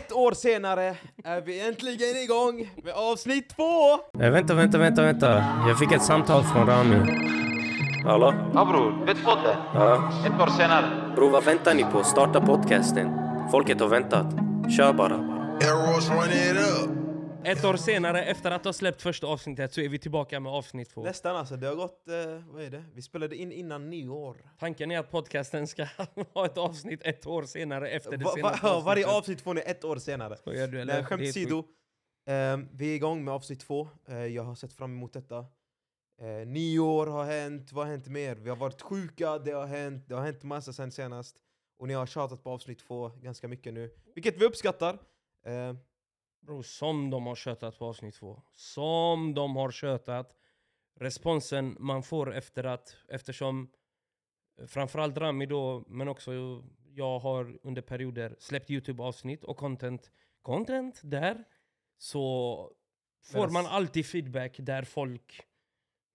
Ett år senare är vi äntligen igång med avsnitt två! Eh, vänta, vänta, vänta, vänta. Jag fick ett samtal från Rami. Hallå? Ja bror, vet podden? Ja. Ett år senare. Bro, vad väntar ni på? Starta podcasten. Folket har väntat. Kör bara. Arrows run it up. Ett år senare, efter att ha släppt första avsnittet, så är vi tillbaka med avsnitt två. Nästan alltså, det har gått, eh, vad är det? Vi spelade in innan nyår. Tanken är att podcasten ska ha ett avsnitt ett år senare efter det Va, va, senaste ja, varje avsnittet. avsnitt får ni ett år senare. Skojar du eller? Nej, skämt Det är åsido. Eh, vi är igång med avsnitt två. Eh, jag har sett fram emot detta. Eh, nyår har hänt, vad har hänt mer? Vi har varit sjuka, det har hänt, det har hänt massa sen senast. Och ni har tjatat på avsnitt två ganska mycket nu, vilket vi uppskattar. Eh, Bro, som de har tjötat på avsnitt två. Som de har tjötat. Responsen man får efter att, eftersom eh, framförallt Rami då, men också jag har under perioder släppt YouTube-avsnitt och content, content där. Så får man alltid feedback där folk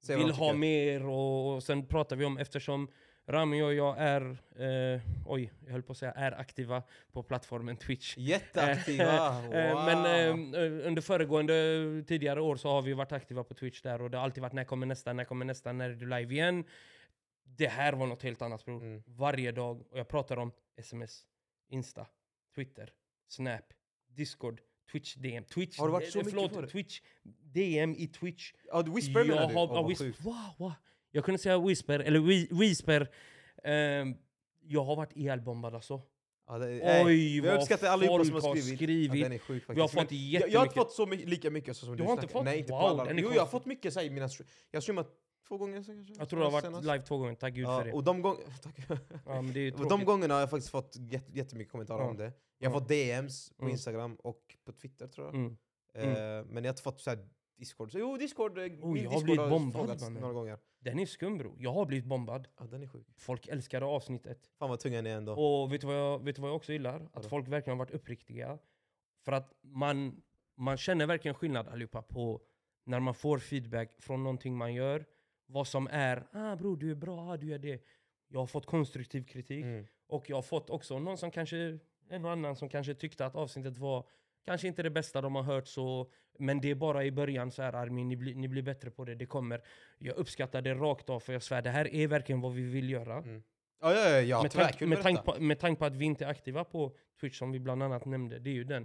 vill ha mer och, och sen pratar vi om eftersom Rami och jag är, eh, oj, jag höll på att säga är aktiva på plattformen Twitch. Jätteaktiva! wow. Eh, Men eh, under föregående tidigare år så har vi varit aktiva på Twitch där och det har alltid varit när kommer nästa, när kommer nästa, när är du live igen? Det här var något helt annat bror. Mm. Varje dag. Och jag pratar om sms, Insta, Twitter, Snap, Discord, Twitch DM. Twitch, Har du varit eh, så mycket förlåt, på det? Twitch DM i Twitch. Ja, du whisper menar du? har, whis- sjukt. wow, wow. Jag kunde säga whisper, eller whi- whisper. Ehm, jag har varit ihjälbombad alltså. Ja, det, Oj, vad uppskattar allihopa folk som har skrivit. skrivit. Ja, den är sjuk faktiskt. Vi har fått Men jag, jättemycket. jag har inte fått så mycket, lika mycket som Du du, har inte fått? Nej, inte på Wow, alla. den är Jo, jag har fått mycket så här mina. Jag har streamat två gånger sen kanske. Jag tror du har varit senast. live två gånger, tack gud för Ja, det. och de, gång. Ja, det de gångerna har jag faktiskt fått jätte, jättemycket kommentarer Ja. om det. Jag har fått DMs på Mm. Instagram och på Twitter tror jag. Mm. Eh, men jag har inte fått så här Discord. Så, jo, Discord. min jag har Discord blivit bombad, mannen. några gånger. Den är skum bro. Jag har blivit bombad. Ja, den är sjuk. Folk älskade avsnittet. Fan vad tunga ni är ändå. Och vet du vad jag, vet du vad jag också gillar? Att folk verkligen har varit uppriktiga. För att man, man känner verkligen skillnad allihopa på när man får feedback från någonting man gör. Vad som är, ah bror du är bra, ah, du gör det. Jag har fått konstruktiv kritik. Mm. Och jag har fått också någon som kanske, en och annan som kanske tyckte att avsnittet var kanske inte det bästa de har hört så, men det är bara i början så här Armin, ni, blir- ni blir bättre på det, det kommer. Jag uppskattar det rakt av för jag svär, det här är verkligen vad vi vill göra. Mm. Ja, ja, ja, ja med, Kul med, detta. på, med tanke på att vi inte är aktiva på Twitch som vi bland annat nämnde, det är ju den.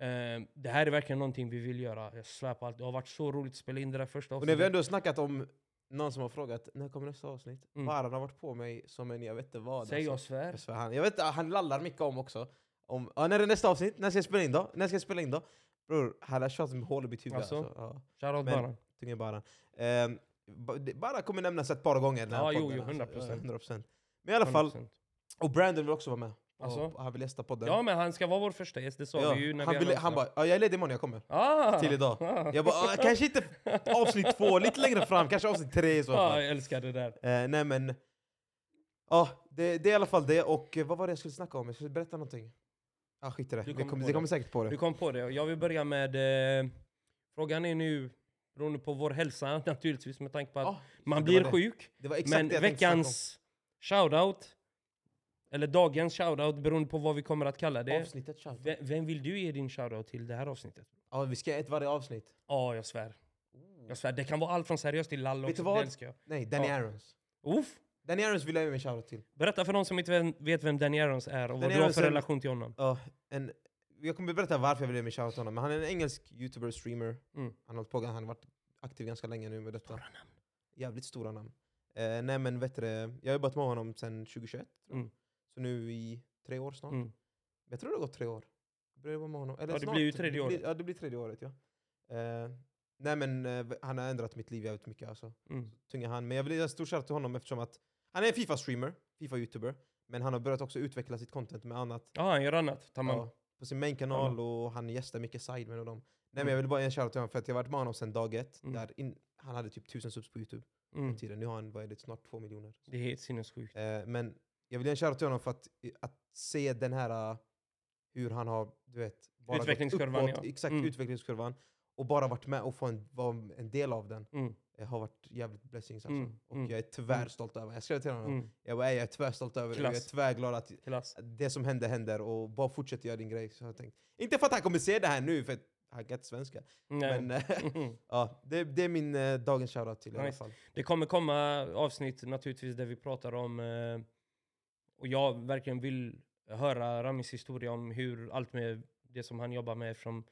Eh, det här är verkligen någonting vi vill göra, jag svär på allt. Det har varit så roligt att spela in det där första Och när vi avsnittet. ändå snackat om någon som har frågat när kommer nästa avsnitt? Mm. Baran har varit på mig som en jag vet inte vad. Säg jag alltså. svär. Jag svär, han, jag vet han lallar mycket om också. Om, ja, när är nästa avsnitt? När ska jag spela in då? När ska jag spela in då? Bror, han har kört med hål i mitt huvud Alltså? alltså. Ja, Shoutout Men- bara. tunga Baran. Um, Baran kommer nämnas ett par gånger Ja, jo, podden, jo, alltså. 100%. Ja, 100%. Men i alla fall, 100%. och Brandon vill också vara med. Alltså? Han vill gästa podden. Ja men han ska vara vår första gäst, det sa Ja, vi ju när han, vi ville, han bara, ja, jag är ledig imorgon, jag kommer. ah, Till idag. Ah. Jag bara, ah, kanske inte avsnitt två, lite längre fram, kanske avsnitt tre i så Ja, fall. jag älskar det där. Eh, nej men, ja det, det är i alla fall det. Och vad var det jag skulle snacka om? Jag skulle berätta någonting. Ah, skit i det. Du kommer kommer, på det. kommer säkert på det. Vi kom på det. och Jag vill börja med... Eh, frågan är nu, beroende på vår hälsa naturligtvis, med tanke på att Ah, man det blir var det. sjuk. Det var exakt Men det jag tänkte veckans shoutout, eller dagens shoutout, beroende på vad vi kommer att kalla det. Avsnittet shout. Vem, vem vill du ge din shoutout till det här avsnittet? Ja, vi ska ha ett varje avsnitt. Ja, jag svär. Jag svär. Det kan vara allt från seriöst till lall Vet också, du vad? det älskar jag. Nej, Danny Ja. Arons. Uff. Danny Arons vill jag ge mig shoutout till. Berätta för de som inte vet- vem Danny Arons är och vad Danny du har för en- relation till honom. Ja, en, jag kommer berätta varför jag vill ge mig shoutout till honom. Men han är en engelsk youtuber, streamer. Mm. Han har på, han har varit aktiv ganska länge nu med detta. Jävligt stora namn. Eh, nej men vet du, jag har jobbat med honom sedan 2021. tror jag. Mm. Så nu i tre år snart. Mm. Jag tror det har gått tre år. Jag började jobba med honom. Eller Ja, det snart. blir ju tredje året. Ja, det blir tredje året. Ja. Eh, nej men eh, han har ändrat mitt liv jävligt mycket. Alltså. Mm. Tunga han. Men jag vill ge en stor shoutout till honom eftersom att han är en Fifa-streamer, Fifa-youtuber. Men han har börjat också utveckla sitt content med annat. Ja, han gör annat. Tamam. Ja, på sin main-kanal och han gästar mycket sidemen och dem. Nej men jag vill bara ge en shoutout till honom för att jag har varit med honom sedan dag ett. Mm. Där in, han hade typ tusen subs på youtube Mm. tiden. Nu har han vad är det, snart två miljoner. Det är helt sinnessjukt. Eh, men jag vill ge en shoutout till honom för att, att se den här, uh, hur han har, du vet, bara gått Utvecklingskurvan, uppåt, ja. Exakt, Mm. utvecklingskurvan. och bara varit med och få en, vara en del av den Mm. eh, har varit jävligt blessings alltså. Mm, Och mm, jag är tyvärr mm. stolt över Jag skrev till honom, jag, bara, "Ey, jag är tyvärr stolt över det, jag är tyvärr glad att Klass. det som hände händer och bara fortsätt göra din grej. Så jag tänkt. Inte för att han kommer se det här nu, för att han kan inte svenska. Nej. Men eh, Mm. ja, det, det är min eh, dagens shoutout till i alla Nice. fall. Det kommer komma avsnitt naturligtvis där vi pratar om, eh, och jag verkligen vill höra Ramis historia om hur allt med det som han jobbar med eftersom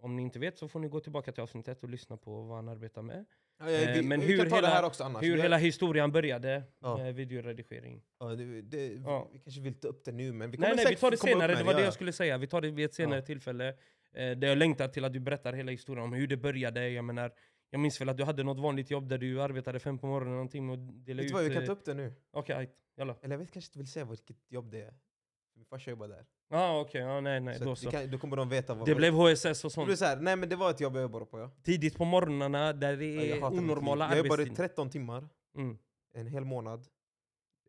om ni inte vet så får ni gå tillbaka till avsnittet och lyssna på vad han arbetar med. Eh, vi, men vi hur hela- det här också annars. Hur Vi- hela historien började Ja. med videoredigering. ja, det, det, Ja. Vi kanske vill ta upp det nu, men vi kommer Nej, nej, vi tar det senare. Det var det ja. jag skulle säga. Vi tar det vid ett senare tillfälle. Eh, där jag längtar till att du berättar hela historien om hur det började. Jag menar, jag minns väl att du hade något vanligt jobb där du arbetade fem på morgonen någonting och delade Vet ut... du vad, vi kan eh, ta upp det nu. Okej, okay. Eller jag vet kanske inte vill säga vilket jobb det är. Min farsa jobbar där. Ah, okej, ja, nej, nej, så då så. kan, då kommer de veta vad Det blev HSS och det sånt. blev så här, nej men det var ett jobb jag jobbade på ja. Tidigt på morgnarna där det Ja, är liv. onormala Jag jobbade arbetstider. 13 timmar, Mm, en hel månad,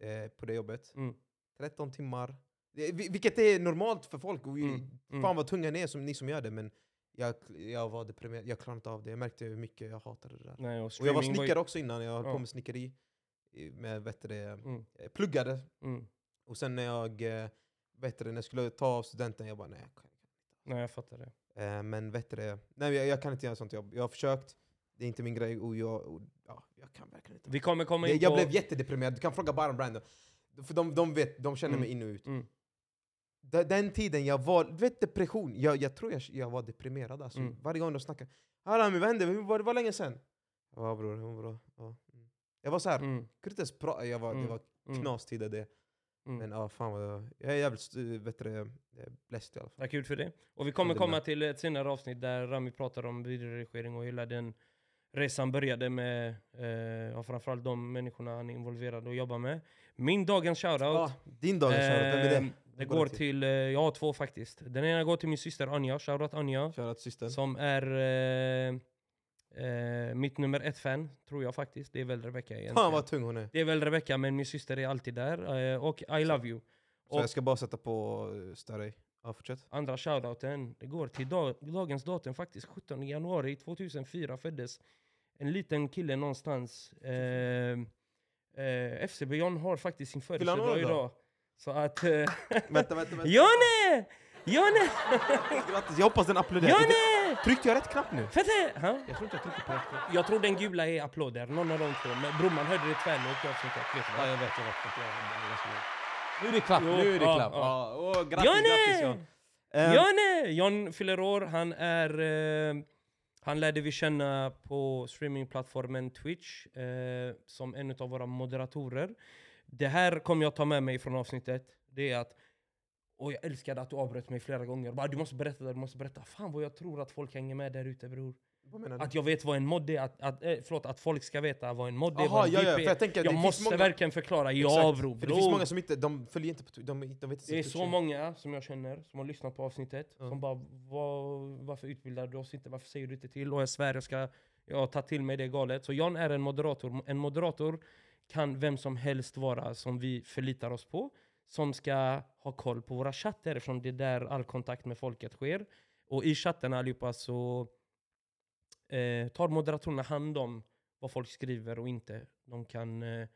eh, på det jobbet. mm, 13 timmar. Det- vi- Vilket är normalt för folk. Och Mm, mm. Fan vad tunga ni är, som, ni som gör det. Men jag, jag var deprimerad, jag klarade inte av det. Jag märkte hur mycket jag hatade det där. nej, och, Och jag var streaming ju- snickare också innan, jag höll Ja. på med snickeri. Med, vet det, Mm, pluggade. mm. Och sen när jag, eh, vet du när jag skulle ta av studenten, jag bara nej. Jag kan, Nej, jag fattar det. Eh, men vet du nej jag, jag kan inte göra sånt jobb. Jag har försökt, det är inte min grej och jag, och, ja, jag kan verkligen inte. Vi kommer komma Jag, in jag på... blev jättedeprimerad, du kan fråga Baran Brand. För de, de vet, de känner Mm. mig in och ut. Mm, Den tiden jag var, du vet depression, jag, jag tror jag, jag var deprimerad alltså. Mm. Varje gång de snackade. Harami vad hände? Var, det var länge sen. Ja bror, det var bra. Ja. Jag var såhär, mm, inte jag var, det var knastider det. Mm. Men ja, fan vad jag, jag är jävligt st- vet du, det, eh, blessed i alla fall. Tack kul för det. Och vi kommer det komma till ett senare avsnitt där Rami pratar om videoredigering och hela den resan började med eh, ja, framförallt de människorna han är involverad och jobbar med. Min dagens shoutout, Ja, din dagens shoutout, vem är det? ehm, det går till? eh, jag har två faktiskt. Den ena går till min syster Anja, shoutout Anja, Shoutout systern. som är eh, eh, mitt nummer ett-fan, tror jag faktiskt. Det är väl Rebecca egentligen. Fan vad tung hon är. Det är väl Rebecca, men min syster är alltid där. eh, och I love you. Så Och- jag ska bara sätta på uh, större. Ja, fortsätt. Andra shoutouten, det går till dag, dagens datum faktiskt. 17 januari 2004 föddes en liten kille någonstans. Eh, eh, FCB John har faktiskt sin födelsedag idag? idag. Så att... Eh, vänta, vänta, vänta. Jonne! Jonne! Grattis, jag hoppas den applåderar. Jonne! Tryckte jag rätt knapp nu? Fette! Ha? Jag tror inte jag tryckte på rätt knapp. Jag tror den gula är applåder, någon av de två. Men bror man hörde det i avsnittet. Vet du vad? jag vet, jag vet. Nu är det klapp, Jo, nu är det ja, klapp. ja. Ja. Åh, grattis, grattis John. Jonne! John fyller år, han är... Eh, han lärde vi känna på streamingplattformen Twitch eh, som en av våra moderatorer. Det här kommer jag ta med mig från avsnittet. Det är att... Och jag älskade att du avbröt mig flera gånger. Bara, du måste berätta, du måste berätta. Fan vad jag tror att folk hänger med där ute bror. Att jag vet vad en mod är, att, att, eh, förlåt, att folk ska veta vad en mod är, Jaha, vad en ja, ja, är. jag tänker, jag måste många- verkligen förklara. Ja Exakt, bror. För det finns många som inte, de följer inte på de, de vet inte Det är så många som jag känner som har lyssnat på avsnittet Ja. som bara vad, varför utbildar du oss inte? Varför säger du inte till? Och jag svär jag ska jag ta till mig det galet. Så John är en moderator. En moderator kan vem som helst vara som vi förlitar oss på. Som ska ha koll på våra chatter eftersom det är där all kontakt med folket sker. Och i chatten allihopa så eh, tar moderatorerna hand om vad folk skriver och inte. De kan eh,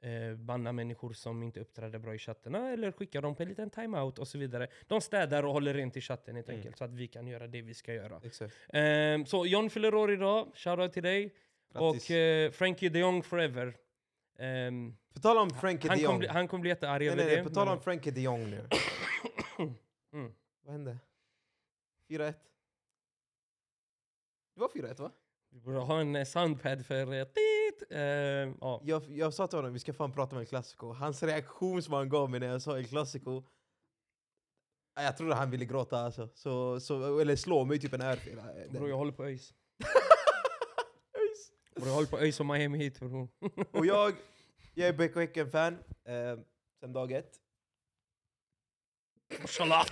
eh, banna människor som inte uppträder bra i chatterna eller skicka dem på en liten timeout och så vidare. De städar och håller rent i chatten helt Mm. enkelt så att vi kan göra det vi ska göra. Ehm, så John fyller år idag, shoutout till dig. Grattis. Och eh, Frankie de Jong forever. Ehm, På tal om Frankie han, de Jong. bli, han kommer bli jättearg över nej, nej, det. på tal om Frankie de Jong nu. Mm. Vad hände? 4-1. Det var 4-1 va? Vi borde ha en eh, soundpad för... Ehm, ja. Jag, jag sa till honom vi ska fan prata om en klassiko. Hans reaktion som han gav mig när jag sa en klassiko. Ja, Jag trodde han ville gråta alltså. Så, så, eller slå mig typ en örfil. Bror jag håller på ÖIS. Bror jag håller på ÖIS och Miami Heat bror. Och jag, jag är BK Häcken-fan. Eh, sen dag ett. Mashallah.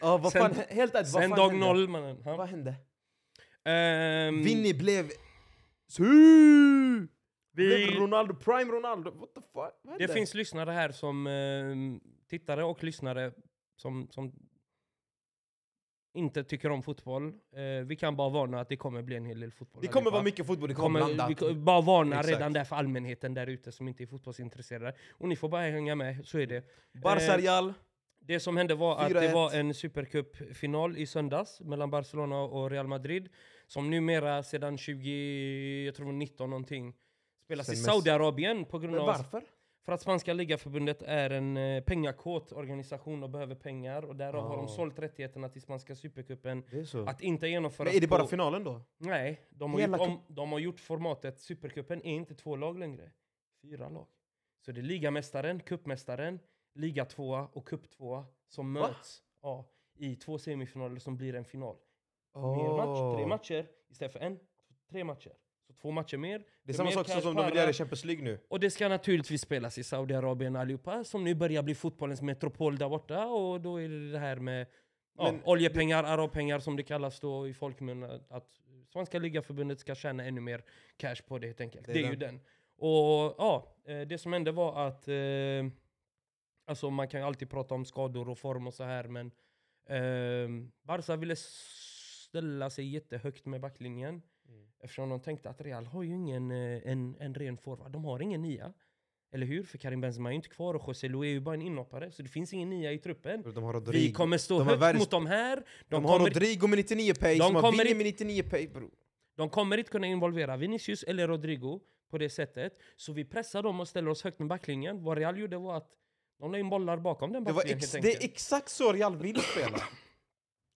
Ja, vad Sen- fan, helt ärligt, vad Sen fan dag hände? noll mannen. Ha? Vad hände? Ehm, Vinny blev... Su! Vi- Blev Ronaldo, prime Ronaldo. What the fuck? Vad Det finns lyssnare här som eh, tittare och lyssnare som, som inte tycker om fotboll. Eh, vi kan bara varna att det kommer bli en hel del fotboll. Det kommer vara mycket fotboll, det kommer, kommer, vi bara varna Exakt. redan där för allmänheten där ute som inte är fotbollsintresserade. Och ni får bara hänga med, så är det. Barca Eh, Real, Det som hände var att det 4-1. var en supercupfinal i söndags mellan Barcelona och Real Madrid. Som numera sedan 20, jag tror 19 någonting, spelas Sen i Saudiarabien på grund men av varför? För att spanska ligaförbundet är en eh, pengakåt organisation och behöver pengar och därav har de Ah. sålt rättigheterna till spanska supercupen att inte genomföras Men är det bara på- finalen då? Nej, de har, Hela gjort om, de har gjort formatet Supercupen är inte två lag längre. Fyra lag. Så det är ligamästaren, cupmästaren, liga tvåa och cup tvåa som möts ja, i två semifinaler som blir en final. Mer match, tre matcher istället för en. Tre matcher. Så två matcher mer. Det är samma sak som de vill göra i Champions League nu. Och det ska naturligtvis spelas i Saudiarabien allihopa, som nu börjar bli fotbollens metropol där borta. Och då är det det här med ja, oljepengar, arabpengar som det kallas då i folkmun. Att Svenska ligaförbundet ska tjäna ännu mer cash på det helt enkelt. Det Det är är, ju den. den. Och ja, eh, det som hände var att eh, Alltså man kan ju alltid prata om skador och form och så här men eh, Barca ville ställa sig jättehögt med backlinjen. Eftersom de tänkte att Real har ju ingen eh, en, en ren forward. De har ingen nia. Eller hur? För Karim Benzema är ju inte kvar och José Lu är ju bara en inhoppare. Så det finns ingen nia i truppen. Vi kommer stå De högt världens- mot de här. De, De, har kommer, Rodrigo med 99 pace, De de har inte- med 99 pace bro. de kommer inte kunna involvera Vinicius eller Rodrigo på det sättet. Så vi pressar dem och ställer oss högt med backlinjen. Vad Real gjorde var att de la in bollar bakom den Det, backlinjen det enkelt. är exakt så Real vill spela.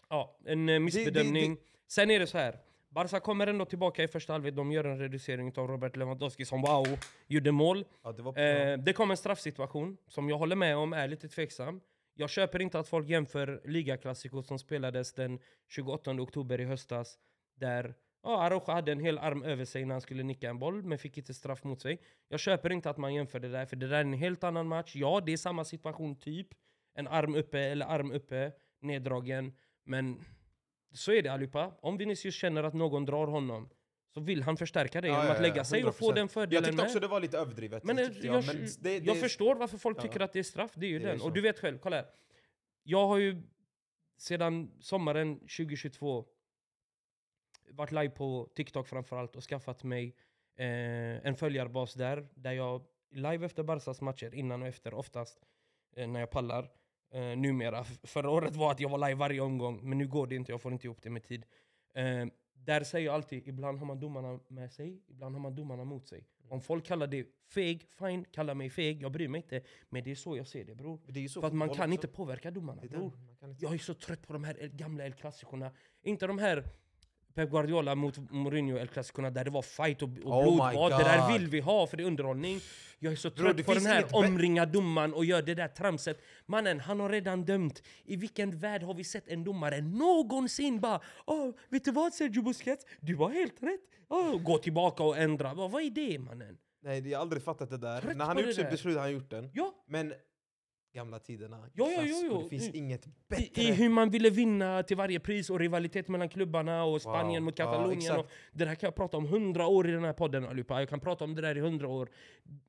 Ja, en eh, missbedömning. det- Sen är det så här. Barca kommer ändå tillbaka i första halvlek. De gör en reducering av Robert Lewandowski som wow, gjorde mål. Ja, det, var Eh, det kom en straffsituation som jag håller med om är lite tveksam. Jag köper inte att folk jämför ligaklassiko som spelades den 28 oktober i höstas. Där ja, Araujo hade en hel arm över sig när han skulle nicka en boll, men fick inte straff mot sig. Jag köper inte att man jämför det där, för det där är en helt annan match. Ja, det är samma situation typ. En arm uppe eller arm uppe, neddragen. Men så är det allihopa. Om Vinicius känner att någon drar honom så vill han förstärka det Ja, genom att lägga sig och få 100%. den fördelen Jag tyckte med. också det var lite överdrivet. Men, eh, jag, jag, men det, det, jag förstår varför folk tycker att det är straff, det är ju Det är den. så. Och du vet själv, kolla här. Jag har ju sedan sommaren 2022 varit live på TikTok framförallt och skaffat mig eh, en följarbas där, där jag live efter Barsas matcher, innan och efter oftast, eh, när jag pallar. Eh, numera. Förra året var att jag var live varje omgång, men nu går det inte, jag får inte ihop det med tid. Eh, där säger jag alltid, ibland har man domarna med sig, ibland har man domarna mot sig. Om folk kallar det feg, fine, kalla mig feg, jag bryr mig inte. Men det är så jag ser det bror. det För att man kan också. inte påverka domarna bror. inte- Jag är så trött på de här gamla El Clasicorna. Inte de här Pep Guardiola mot Mourinho El Clasicorna där det var fight och, och Oh blodbad. Det där vill vi ha för det är underhållning. Jag är så trött på den här omringa domaren och gör det där tramset. Mannen, han har redan dömt. I vilken värld har vi sett en domare någonsin bara Åh, vet du vad Sergio Busquets? Du var helt rätt. Åh, gå tillbaka och ändra. Vad, vad är det mannen? Nej, jag har aldrig fattat det där. Trött När han har gjort sitt beslut har han gjort den. Ja, Men gamla tiderna, Ja, ja, klass, jo, jo. det finns inget bättre. I hur man ville vinna till varje pris och rivalitet mellan klubbarna och Spanien Wow. mot Ja, Katalonien. exakt. och det där kan jag prata om hundra år i den här podden allihopa. Jag kan prata om det där i hundra år.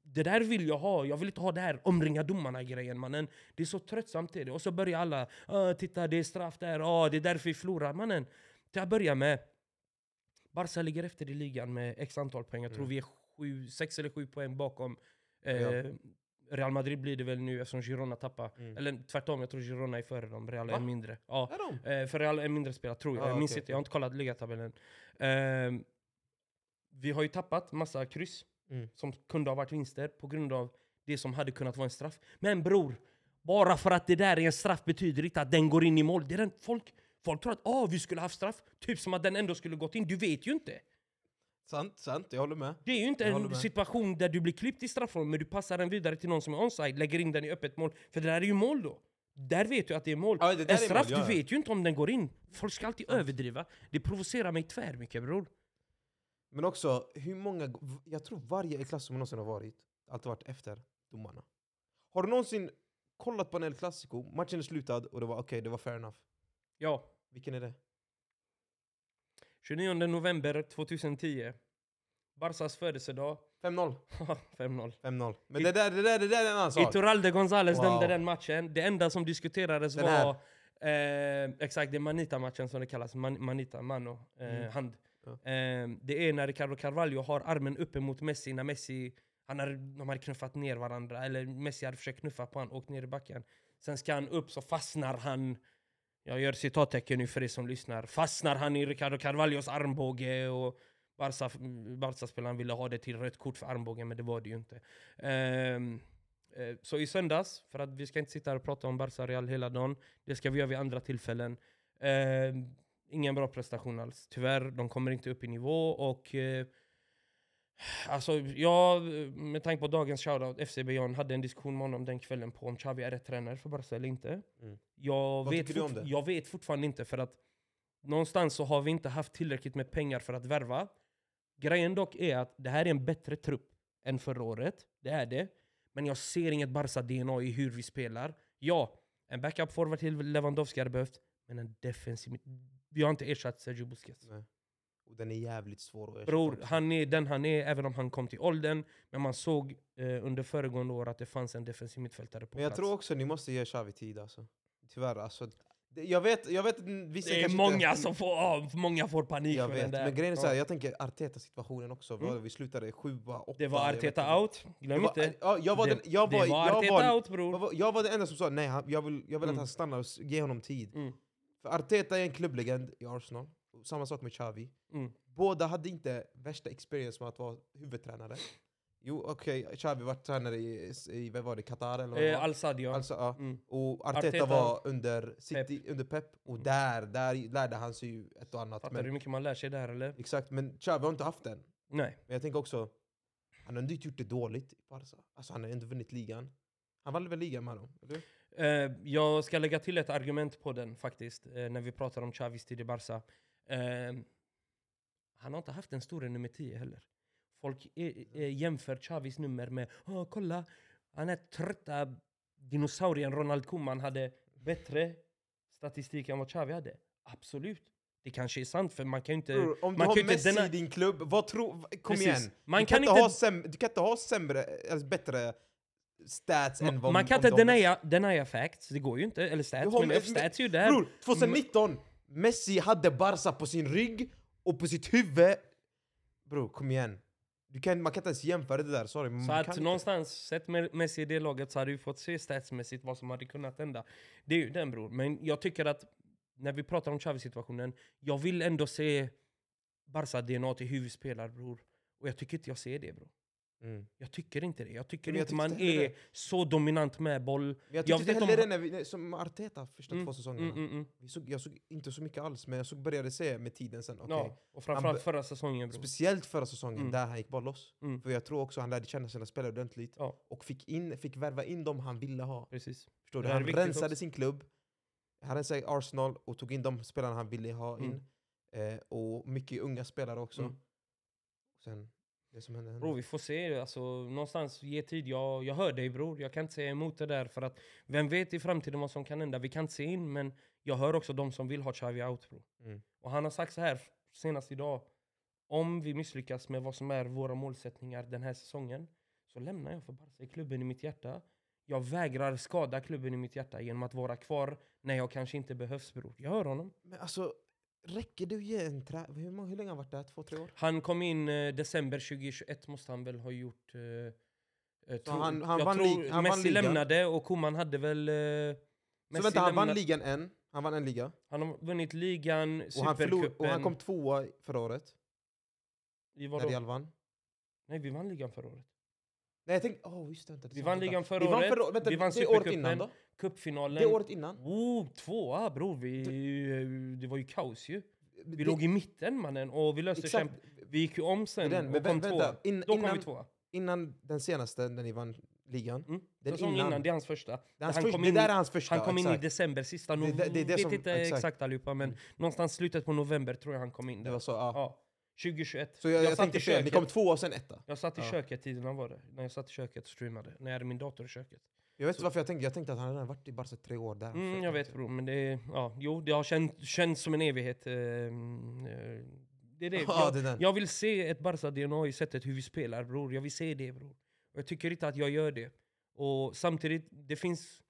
Det där vill jag ha. Jag vill inte ha det här omringa domarna-grejen mannen. Det är så tröttsamt till det. Och så börjar alla ah, titta det är straff där, ah, det är därför vi förlorar. Mannen, till att börja med. Barca ligger efter i ligan med x antal poäng. Jag tror Mm. vi är sju, sex eller sju poäng bakom. Ja. Eh, Real Madrid blir det väl nu eftersom Girona tappar. Mm. Eller tvärtom, jag tror Girona är före dem. Real är Va? en mindre. Ja. Är? Eh, för Real är mindre spelare, tror jag. Ah, jag minns okej, inte, jag har inte kollat ligatabellen. Eh, vi har ju tappat massa kryss Mm. som kunde ha varit vinster på grund av det som hade kunnat vara en straff. Men bror, bara för att det där är en straff betyder inte att den går in i mål. Det är den, folk, folk tror att ah, vi skulle haft straff, typ som att den ändå skulle gått in. Du vet ju inte. Sant, sant, jag håller med. Det är ju inte Jag en situation där du blir klippt i straffområdet men du passar den vidare till någon som är onside, lägger in den i öppet mål. För det där är ju mål då. Där vet du att det är mål. Ja, det en straff, mål, du vet ju inte om den går in. Folk ska alltid överdriva. Det provocerar mig tvär mycket bror. Men också, hur många... Jag tror varje klass som någonsin har varit, alltid varit efter domarna. Har du någonsin kollat på en El Clasico, matchen är slutad och det var okej, det var fair enough. Ja. Vilken är det? 29 november 2010. Barsas födelsedag. 5-0. 5-0. 5-0. Men det där, det där, det där är en annan sak. Iturralde Gonzales Wow. dömde den matchen. Det enda som diskuterades Den var. Eh, exakt, det är Manita-matchen som det kallas. Man, manita, mano, eh, Mm. hand. Ja. Eh, det är när Ricardo Carvalho har armen uppe mot Messi, när Messi han hade, de hade knuffat ner varandra, eller Messi hade försökt knuffa på honom, åkt ner i backen. Sen ska han upp så fastnar han, jag gör citattecken nu för er som lyssnar, fastnar han i Ricardo Carvalhos armbåge och Barca, Barca-spelaren ville ha det till rött kort för armbågen, men det var det ju inte. Um, så i söndags, för att vi ska inte sitta här och prata om Barca Real hela dagen, det ska vi göra vid andra tillfällen. Ehm, ingen bra prestation alls. Tyvärr, de kommer inte upp i nivå och eh, Alltså jag, med tanke på dagens shoutout, FC Beyond hade en diskussion med honom den kvällen på om Xavi är rätt tränare för Barca eller inte. Mm. Jag, Vad vet det? jag vet fortfarande inte för att någonstans så har vi inte haft tillräckligt med pengar för att värva. Grejen dock är att det här är en bättre trupp än förra året, det är det. Men jag ser inget Barca-DNA i hur vi spelar. Ja, en backup-forward till Lewandowski hade behövt, men en defensiv... Vi har inte ersatt Sergio Busquets. Nej. Och den är jävligt svår att ersätta Bror, han är den han är även om han kom till åldern. Men man såg eh, under föregående år att det fanns en defensiv mittfältare på Men jag plats. tror också ni måste ge Xavi tid alltså. Tyvärr alltså. Det- Jag vet, jag vet att vissa det är kanske många inte... som får, ja, många får panik Jag för vet, den där. men grejen är Ja. såhär, jag tänker Arteta-situationen också. Mm. Vi slutade sjua, åtta. Det var jag vet Arteta out, Det glöm var, inte. ja, jag var den, jag var, det var jag Arteta var, out bror. jag var, jag var den enda som sa nej, han- jag vill, jag vill Mm. att han stannar och s- ge honom tid. Mm. För Arteta är en klubblegend i Arsenal. Samma sak med Xavi. Mm. Båda hade inte värsta experience med att vara huvudtränare. Jo, okej, Xavi var tränare i, i vad var det, Qatar eller vad Eh, var? Al-Sadd ja. Alltså, ja. Mm. Och Arteta, Arteta- var under, City, under Pep, och Mm. där, där lärde han sig ju ett och annat. Fattar du hur mycket man lär sig där eller? exakt, men Xavi har inte haft den. Nej. Men jag tänker också, han har ändå inte gjort det dåligt i Barca. Alltså han har ändå vunnit ligan. Han vann väl ligan med dem? Eller? Eh, jag ska lägga till ett argument på den faktiskt, eh, när vi pratar om Xavis tid i Barca. Eh, han har inte haft en stor nummer 10 heller. Folk är jämför Xavis nummer med Åh, kolla, han är trötta dinosaurien Ronald Koeman hade bättre statistik än vad Xavi hade. Absolut. Det kanske är sant, för man kan ju inte... Bror, om du man har ju inte Messi dena- i din klubb, vad tror... Kom Precis. igen! Man du, kan kan inte ha sämre, du kan inte ha sämre, alltså bättre stats än Man, vad man kan inte de- denia, denia facts, det går ju inte. Eller Du stats, har men med- stats är ju där. Bror, 2019! Messi hade Barca på sin rygg och på sitt huvud. Bror, kom igen. Du kan, man kan inte ens jämföra det där, sorry. Så att någonstans, sett Messi i det laget så hade vi fått se statsmässigt vad som hade kunnat hända. Det är ju den bror. Men jag tycker att när vi pratar om Xavi-situationen, jag vill ändå se Barca-DNA till spelar bror. Och jag tycker inte jag ser det bror. Mm. Jag tycker inte det. Jag tycker jag inte man heller är så dominant med boll. Jag Jag tyckte vet inte inte om heller det när vi, som Arteta första Mm, två säsongerna. Mm, mm, mm. Vi såg, jag såg inte så mycket alls, men jag såg, började se med tiden sen. okej. Ja, och framförallt förra säsongen bror. Speciellt förra säsongen, Mm. där han gick bara loss. Mm. För jag tror också han lärde känna sina spelare ordentligt. Ja, Och fick, in, fick värva in dem han ville ha. precis. Förstår Det du? Han rensade också. sin klubb, han rensade Arsenal och tog in de spelarna han ville ha in. Eh, och mycket unga spelare också. Mm. Sen, det som hände hände. Bror vi får se, alltså, någonstans ge tid. Jag, jag hör dig bror, jag kan inte säga emot det där för att vem vet i framtiden vad som kan hända? Vi kan inte se in men jag hör också de som vill ha Xavi out bror. Mm. Och han har sagt så här senast idag. Om vi misslyckas med vad som är våra målsättningar den här säsongen så lämnar jag för Barca i klubben i mitt hjärta. Jag vägrar skada klubben i mitt hjärta genom att vara kvar när jag kanske inte behövs bror. Jag hör honom. Men alltså, räcker en trä... Hur, många- hur länge har han varit där? Två, tre år? Han kom in eh, december 2021 måste han väl ha gjort. Eh, eh, tro- han- han jag vann tror han Messi lämnade och Koman hade väl... Eh, Så Messi vänta, han vann ligan en. Han vann en liga. Han har vunnit ligan, Och han, förlor, och han kom tvåa förra året, när? Real vann. Nej, vi vann ligan förra året. Nej jag tänkte, oh, just det, vänta, det Vi vann ligan förra vi vann året, Förra, vänta, vi vann det året innan då? Cupfinalen. Det året innan? Oh, tvåa bror, vi, det var ju kaos ju. Vi Det- låg i mitten mannen och vi löste Exakt. Vi gick ju om sen Den, och kom tvåa. in, Då kom innan, vi tvåa. innan den senaste, när ni vann ligan. Mm. Den innan. innan, det är hans första. Det, hans han första, kom det in där är hans första. Han kom in i exakt. december, sista Det- november. det- det det vet som- inte exakt. exakt, allihopa, men Mm. någonstans slutet på november tror jag han kom in. Det Där. var så, ja. Ja, 2021. Så jag, jag, satt tänkte i fel, ni köket. kom tvåa och sen etta. Jag satt i Ja. köket tiden han var det. När jag satt i köket och streamade. När jag hade min dator i köket. Jag vet inte varför jag tänkte, jag tänkte att han redan varit i Barca tre år där. Mm, jag vet bror, men det ja, jo, det har känt, känts som en evighet. eh, Det är det. Ja, Jag, det jag vill se ett Barca-DNA i sättet hur vi spelar bror. Jag vill se det bror. Och jag tycker inte att jag gör det. Och samtidigt, det finns...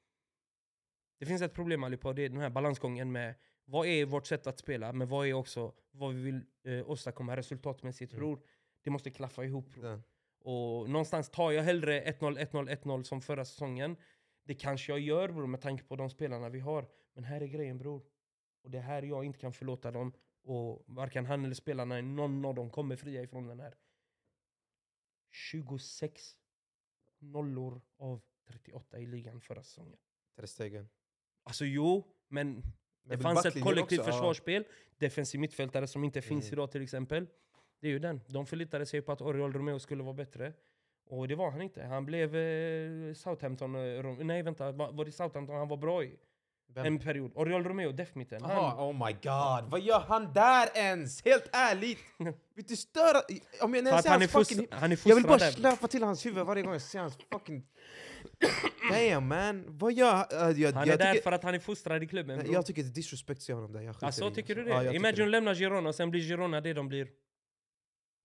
Det finns ett problem allihopa det är den här balansgången med vad är vårt sätt att spela, men vad är också vad vi vill eh, åstadkomma resultatmässigt. Mm. Bror, det måste klaffa ihop. Bror. Ja. Och någonstans tar jag hellre 1-0, 1-0, 1-0 som förra säsongen. Det kanske jag gör bror med tanke på de spelarna vi har. Men här är grejen bror. Och det är här jag inte kan förlåta dem. Och varken han eller spelarna, någon av dem kommer fria ifrån den här. 26 nollor av 38 i ligan förra säsongen. Ter Stegen. Alltså jo, men det fanns ett kollektivt också, ja. försvarsspel. Defensiv mittfältare som inte finns Mm. idag till exempel. Det är ju den. De förlitade sig på att Oriol Romeo skulle vara bättre. Och det var han inte. Han blev eh, Southampton... Eh, nej vänta, var, var det Southampton han var bra i? Vem? En period. Oriol Romeo, defmitten. Han, Jaha, oh my god. Vad gör han där ens? Helt ärligt! Vet du störa... Om jag, när jag ser han är, fucking... han är Jag vill bara där. släppa till hans huvud varje gång jag ser hans fucking... Damn man, vad gör han? Uh, jag, Han jag är där tycker, för att han är fostrad i klubben bror. jag tycker det är disrespect att se honom där. Jag Alltså i tycker du det? Ja, jag Imagine det. lämnar Girona, sen blir Girona det de blir.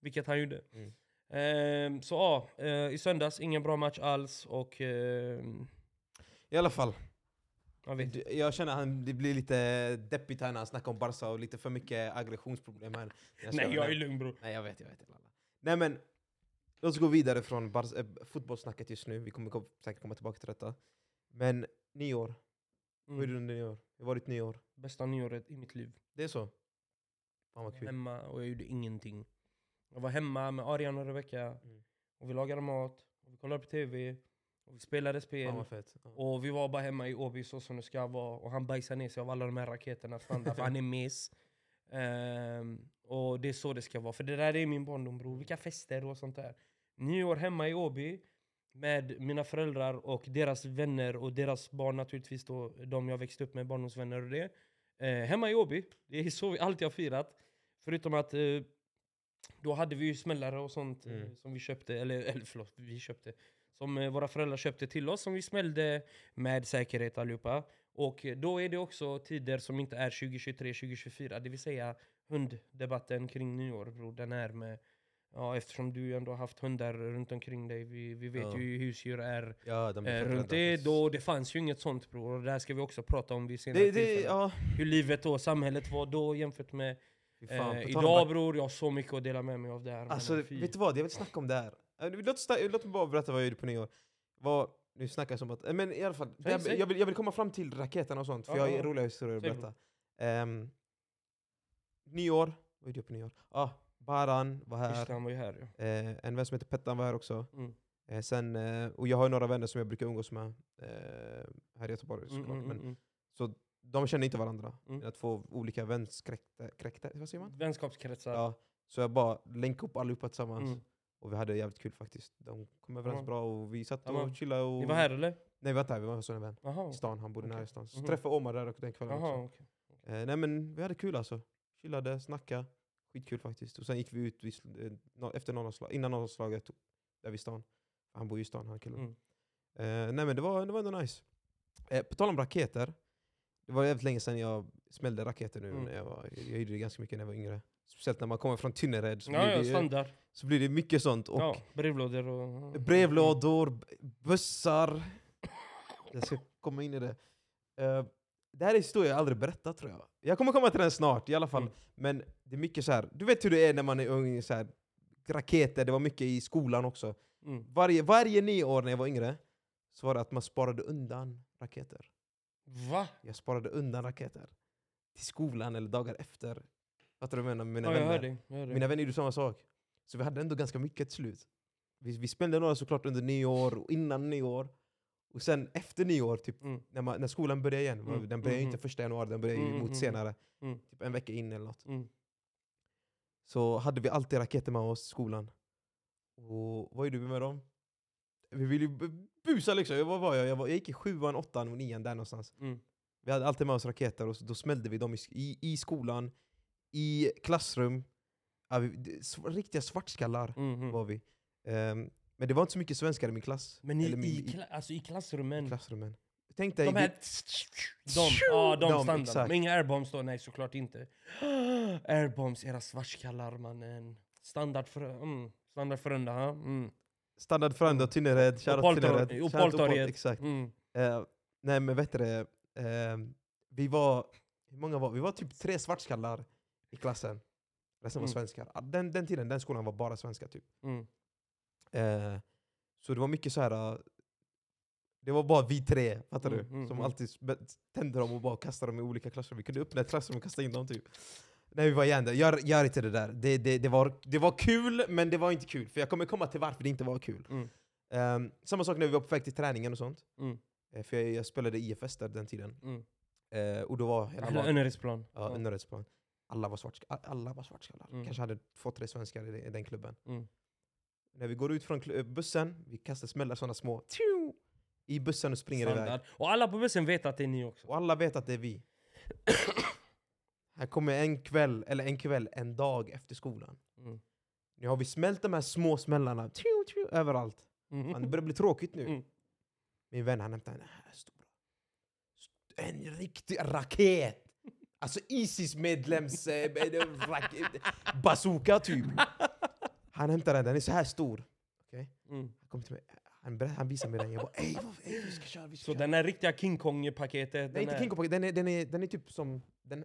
Vilket han gjorde. Mm. Ehm, så ja, eh, i söndags ingen bra match alls och... ehm, I alla fall, jag jag känner att det blir lite deppigt här när han snackar om Barca och lite för mycket aggressionsproblem här. Jag Nej jag är lugn bror. Nej jag vet, jag vet. lalla. Nej men, låt oss gå vidare från Barca, äh, fotbollssnacket just nu. Vi kommer kom, säkert komma tillbaka till detta. Men nyår, vad gjorde Mm. du under nyår? Hur var ditt nyår? Bästa nyåret i mitt liv. Det är så? Fan vad kul. Hemma och jag gjorde ingenting. Jag var hemma med Arian och Rebecca. Mm. Och vi lagade mat, och vi kollade på tv, och vi spelade spel. Fan fett. Ja. Och vi var bara hemma i Åby så som det ska vara. Och han bajsade ner sig av alla de här raketerna standard, för han är mes. Ehm, och det är så det ska vara. För det där är min barndom bror. Vilka fester och sånt där. Nyår hemma i Åby med mina föräldrar och deras vänner och deras barn naturligtvis då, de jag växte upp med, barndomsvänner och det. Eh, hemma i Åby, det är så vi alltid har firat. Förutom att eh, då hade vi ju smällare och sånt eh, Mm. som vi köpte, eller, eller förlåt, vi köpte. Som eh, våra föräldrar köpte till oss, som vi smällde med säkerhet allihopa. Och eh, då är det också tider som inte är 2023, 2024, det vill säga hunddebatten kring nyår bror. Den är med, ja eftersom du ändå har haft hundar runt omkring dig, vi, vi vet Ja. ju hur husdjur är Ja, de är eh, runt det. Då, det fanns ju inget sånt bror, och det här ska vi också prata om vid senare det, det, ja, Hur livet och samhället var då jämfört med fan. eh, idag bror. Jag har så mycket att dela med mig av det här. Alltså, vet du vad? Jag vill snacka om det här. Eh, Låt, låt mig bara berätta vad jag gjorde på nyår. Vad, nu snackar jag som att... eh, Men i alla fall, det här- säg. jag, vill, jag vill komma fram till raketerna och sånt, för Ja, jag har ja. roliga historier att Säg, berätta. Um, nyår, vad gjorde jag på nyår? Ah, Baran var här, han var ju här ja. eh, en vän som heter Pettan var här också. Mm. Eh, sen, eh, och jag har några vänner som jag brukar umgås med eh, här i Göteborg Mm, såklart. mm, Men, mm, så de känner inte varandra. Mm. Mina två olika vänskräkter, vad säger man? mm. Vänskapskretsar. Ja, så jag bara länkade upp allihopa tillsammans. Mm. Och vi hade jävligt kul faktiskt. De kom överens Ja. bra och vi satt och chillade. Och... Ni var här eller? Nej vi var inte här, vi var hos en vän. I stan, han bodde Okej. nära i stan. Så Mhm. träffade Omar där och den kvällen Jaha, också. okej. Eh, nej men vi hade kul alltså. Chillade, snackade. Skitkul faktiskt. Och sen gick vi ut vid, eh, efter nollslag, innan nollslaget, där vid stan. Han bor ju i stan han killen. Mm. Eh, nej men det var, det var ändå nice. Eh, på tal om raketer. Det var jävligt länge sedan jag smällde raketer nu. Mm. När jag, var, jag gjorde det ganska mycket när jag var yngre. Speciellt när man kommer från Tynnered så, Ja, blir, ja, det, så blir det mycket sånt. Och ja, brevlådor och... brevlådor, bussar. Jag ska komma in i det. Eh, det här är en historia jag aldrig berättat tror jag. Jag kommer komma till den snart i alla fall. Mm. Men det är mycket så här. du vet hur det är när man är ung, så här, raketer, det var mycket i skolan också. Mm. Varje, varje nio år när jag var yngre så var det att man sparade undan raketer. Va? Jag sparade undan raketer. Till skolan eller dagar efter. Fattar du vad jag menar mina Ja, jag vänner? hör dig. Jag hör dig. Mina vänner gjorde samma sak. Så vi hade ändå ganska mycket till slut. Vi, vi spände några såklart under nyår och innan nyår. Och sen efter nyår, typ, Mm. när, man, när skolan börjar igen. Mm, Den börjar ju mm, inte första januari, den börjar ju Mm, mm, mot mm, senare. mm. Typ en vecka in eller något. Mm. Så hade vi alltid raketer med oss i skolan. Och vad gjorde vi med dem? Vi ville ju bu- busa liksom. Vad var jag? Jag, var, jag gick i sjuan, åttan och nian där någonstans. Mm. Vi hade alltid med oss raketer och så- då smällde vi dem i, i, i skolan, i klassrum. Ja, vi, riktiga svartskallar Mm. Mm. var vi. Ehm, men det var inte så mycket svenskar i min klass. Men i, min, i, kla- alltså i klassrummen, klassrummen. Tänk dig... de här... De, ja, de, De, standard. exakt. Men inga airbombs då? Nej, såklart inte. Airbombs, era svartskallar mannen. Standard för... Mm. Standard för unda, ha? Mm. Standard Frölunda, Tynnered, shoutout Tynnered. Opaltorget. Opal- Exakt. Mm. Eh, nej men vet du det, ehm, vi var, hur många var vi? var typ tre svartskallar i klassen. Resten var Mm. svenskar. Ah, Den, den tiden, den skolan var bara svenskar typ. Mm. Eh, så det var mycket så här. ah, det var bara vi tre, fattar Mm, du? mm, Som mm. alltid tände dem och bara kastade dem i olika klassrum. Vi kunde öppna ett klassrum och kasta in dem typ. När vi var igen där. Gör, gör inte det där. Det, det, det, var, det var kul, men det var inte kul. För jag kommer komma till varför det inte var kul. Ehm, samma sak när vi var på väg till träningen och sånt. Mm. Eh, för jag, jag spelade IFS där den tiden. Mm. Eh, och då var hela laget... Önnerydsplan. Ja, Önnerydsplan. Alla var svartskallar. Alla var svartskallar. Mm. Kanske hade två, tre svenskar i den, klubben. Mm. När vi går ut från kl- bussen, vi kastar smällar sådana små tju, i bussen och springer iväg. Standard. Och alla på bussen vet att det är ni också. Och alla vet att det är vi. Här kommer en kväll, eller en kväll, en dag efter skolan. Mm. Nu har vi smält de här små smällarna tju, tju, överallt. Mm. Det börjar bli tråkigt nu. Mm. Min vän han hämtade den här stora. En riktig raket! Alltså Isis-medlems eh, eh, bazooka typ. Han hämtade den, den är så här stor. Okej? Mm. Han kom till mig, han, berätt, han visade mig den, jag bara ey, vad- ey vi ska köra, vi ska Så köra. den här riktiga King Kong-paketet. Nej inte King Kong, den är, den, är, den är typ som... Den,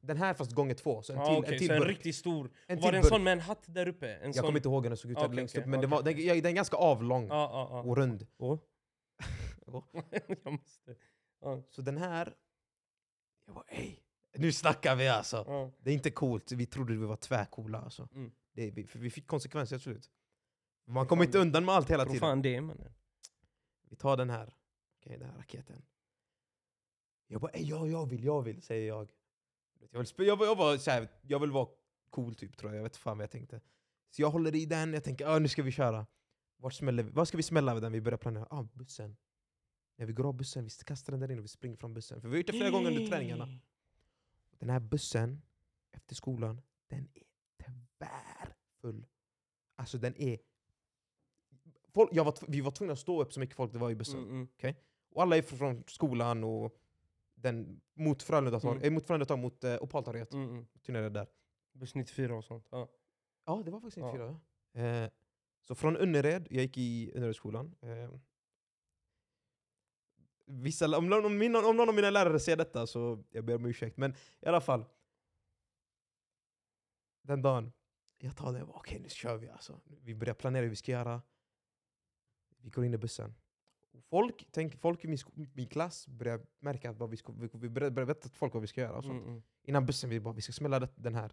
den här fast gånger två, så en Ah, till, okej, en till så en burk. riktigt stor. En var det en burk. sån med en hatt där uppe? En Jag sån... kommer inte ihåg hur den såg ut Okej, längst okej, upp, men det okej. var, den, den är ganska avlång Ja, ja, ja. och rund. Och? jag måste... Ja, Så den här... Bara nu snackar vi alltså! ja. Det är inte coolt, vi trodde vi var tvärcoola alltså. Mm. Det, vi, vi fick konsekvenser till slut. Man kommer inte undan med allt hela tiden. fan det mannen. Vi tar den här, Okej, den här raketen. Jag bara ja, jag vill, jag vill, säger jag. Jag vill, jag, var- jag, var, så här, jag vill vara cool typ tror jag, jag vet fan vad jag tänkte. Så jag håller i den, jag tänker ah, nu ska vi köra. Vart smäller vi? Vad ska vi smälla med den? Vi börjar planera. Ah, bussen. När vi går av bussen, vi kastar den där inne och vi springer från bussen. För vi har gjort det flera gånger under träningarna. Den här bussen, efter skolan, den är tvärfull. Alltså den är... Folk, jag var, vi var tvungna att stå upp så mycket folk det var i bussen. Mm, mm. Och alla är från skolan och den, mot Frölunda, Mm. mm. mot, Frölunda mot uh, Opaltorget. Mm, mm. Turnerade där. Buss 94 och sånt. Ja. Ja, det var faktiskt Ja. inte fyra. ja. Eh, så från Önnered, jag gick i Önneredsskolan. Eh, vissa, om, någon, om, min, om någon av mina lärare ser detta så jag ber om ursäkt. Men i alla fall. Den dagen, jag tar det och okej nu kör vi alltså. Vi börjar planera hur vi ska göra. Vi går in i bussen. Folk, tänk, folk i min, min klass börjar märka att vad vi, ska, vi, vi börjar, börjar veta folk vad vi ska göra. Och sånt. Mm, mm. Innan bussen, vi bara vi ska smälla det- den här.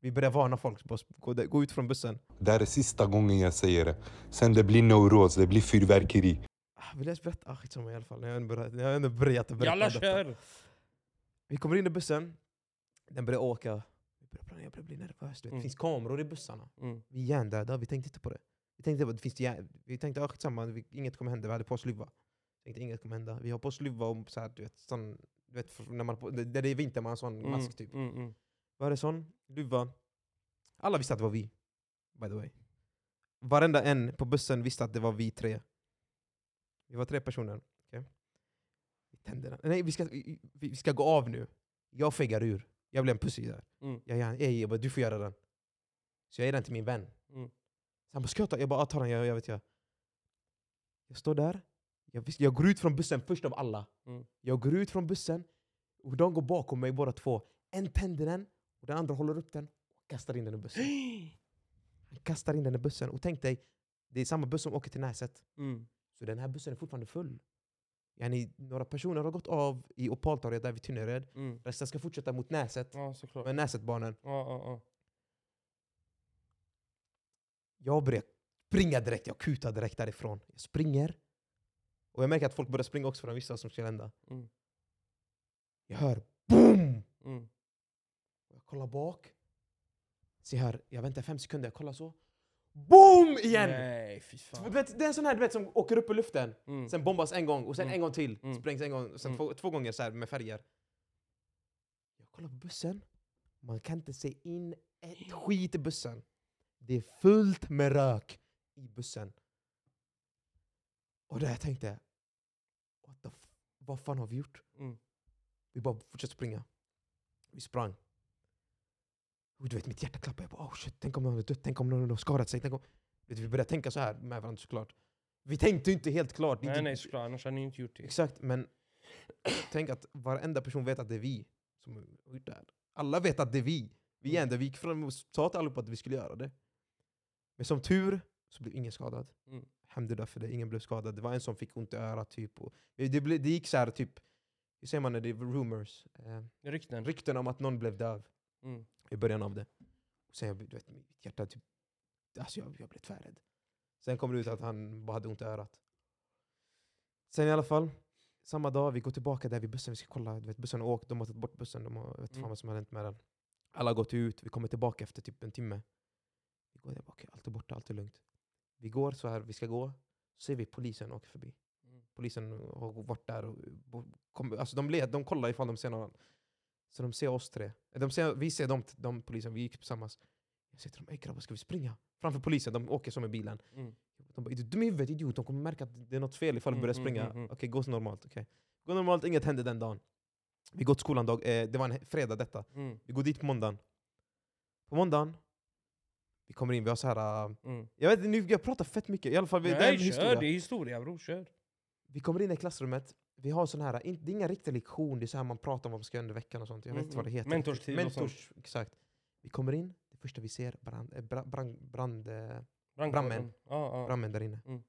Vi börjar varna folk, bara gå, gå ut från bussen. Det här är sista gången jag säger det. Sen det blir neuros, det blir fyrverkeri. Ah, Vill jag berätta? Ah, skitsamma i alla fall. Jag har ändå börjat, jag har ändå börjat berätta Jalla kör! Vi kommer in i bussen, den börjar åka. Vi börjar planera, jag börjar bli nervös. Mm. Det finns kameror i bussarna. Mm. Vi är hjärndöda, vi tänkte inte på det. Vi tänkte det finns. Vi tänkte ah, skitsamma, inget kommer hända. Vi hade på oss luva. Tänkte inget kommer hända. Vi har på oss luva och så här, du vet, sån, du vet när man, på- det är vinter man har sån Mm, mask typ. Mm, mm. Var det sån? Luva. Alla visste att det var vi. By the way. Varenda en på bussen visste att det var vi tre. Vi var tre personer. okej? Vi tänder den. Nej, vi ska, vi, vi ska gå av nu. Jag fegar ur. Jag blev en pussy där. Mm. Jag, jag, jag, jag bara, du får göra den. Så jag ger den till min vän. Mm. Så han bara, ska jag ta? Jag bara, "Ja, ta den, jag, jag vet jag. Jag står där. Jag, jag går ut från bussen först av alla. Mm. Jag går ut från bussen, och de går bakom mig båda två. En tänder den, och den andra håller upp den och kastar in den i bussen. Han kastar in den i bussen. Och tänk dig, det är samma buss som åker till Näset. Mm. Så den här bussen är fortfarande full. Yani, några personer har gått av i Opaltorget där vid Tynnered. Mm. Resten ska fortsätta mot Näset, Ja, såklart. med Näsetbarnen. Ja, ja, ja. Jag börjar springa direkt, jag kutar direkt därifrån. Jag springer. Och jag märker att folk börjar springa också för de visste vad som skulle hända. Mm. Jag hör BOOM! Mm. Jag kollar bak. Se här, jag väntar fem sekunder, jag kollar så. BOOM! Igen! Nej, fy Du fan. vet, det är en sån här du vet, som åker upp i luften, Mm. sen bombas en gång, och sen Mm. en gång till. Mm. Sprängs en gång, och sen Mm. två, två gånger så här med färger. Jag kollar på bussen, man kan inte se in ett skit i bussen. Det är fullt med rök i bussen. Och där tänkte jag, What the vad fan har vi gjort? Mm. Vi bara fortsatte springa. Vi sprang. Och du vet, mitt hjärta klappade. Jag bara, oh shit, tänk om någon har dött, tänk om någon har skadat sig. Tänk om... Vet, vi började tänka så här med varandra såklart. Vi tänkte inte helt klart. Nej, inte, nej, såklart. Annars hade ni inte gjort det. Exakt, men Tänk att varenda person vet att det är vi som har gjort det här. Alla vet att det är vi. Vi är ändå, vi gick fram och sa till allihopa att vi skulle göra det. Men som tur så blev ingen skadad. Mm. Alhamdulillah för det, ingen blev skadad. Det var en som fick ont i örat typ. Och det, blev, det gick så här typ, hur säger man när det är rumors? Eh, Rykten. rykten om att någon blev döv Mm. I början av det. Och sen, du vet, mitt hjärta typ, alltså jag, jag blev tvärrädd. Sen kom det ut att han bara hade ont i örat. Sen i alla fall, samma dag, vi går tillbaka där vid bussen, vi ska kolla, du vet, bussen har åkt, de har tagit bort bussen, de har, vet fan Mm. vad som har hänt med den. Alla har gått ut, vi kommer tillbaka efter typ en timme. Vi går tillbaka, allt är borta, allt är lugnt. Vi går så här, vi ska gå, så ser vi polisen åka förbi. Mm. Polisen har varit där och bo- kom, alltså de, led, de kollar ifall de ser någon. Så de ser oss tre. De ser, vi ser de, de polisen, vi gick tillsammans. Jag säger till dem, ey grabbar ska vi springa? Framför polisen, de åker som med bilen. Mm. De bara, är du dum i huvudet idiot? De kommer märka att det är något fel ifall du Mm, börjar mm, springa. mm, mm. Okej, gå så normalt. okej. Gå normalt, inget hände den dagen. Vi går till skolan, dag, eh, det var en fredag detta. Mm. Vi går dit på måndagen. På måndagen, vi kommer in, vi har så här... Mm. Jag vet inte, jag pratar fett mycket. I alla fall, vi- det är en Nej, kör! historia. Det är historia bror, kör. Vi kommer in i klassrummet, vi har sån här, det är inga riktiga lektion, det är så här man pratar om vad man ska göra under veckan och sånt. Jag vet Mm, inte vad det mm. heter. Mentorstid och Mentors, exakt. Vi kommer in, det första vi ser, brand, eh, bra- brand, brand, eh, Brandkåren. Brandmän. Ja, ja. brandmän där inne. Mm.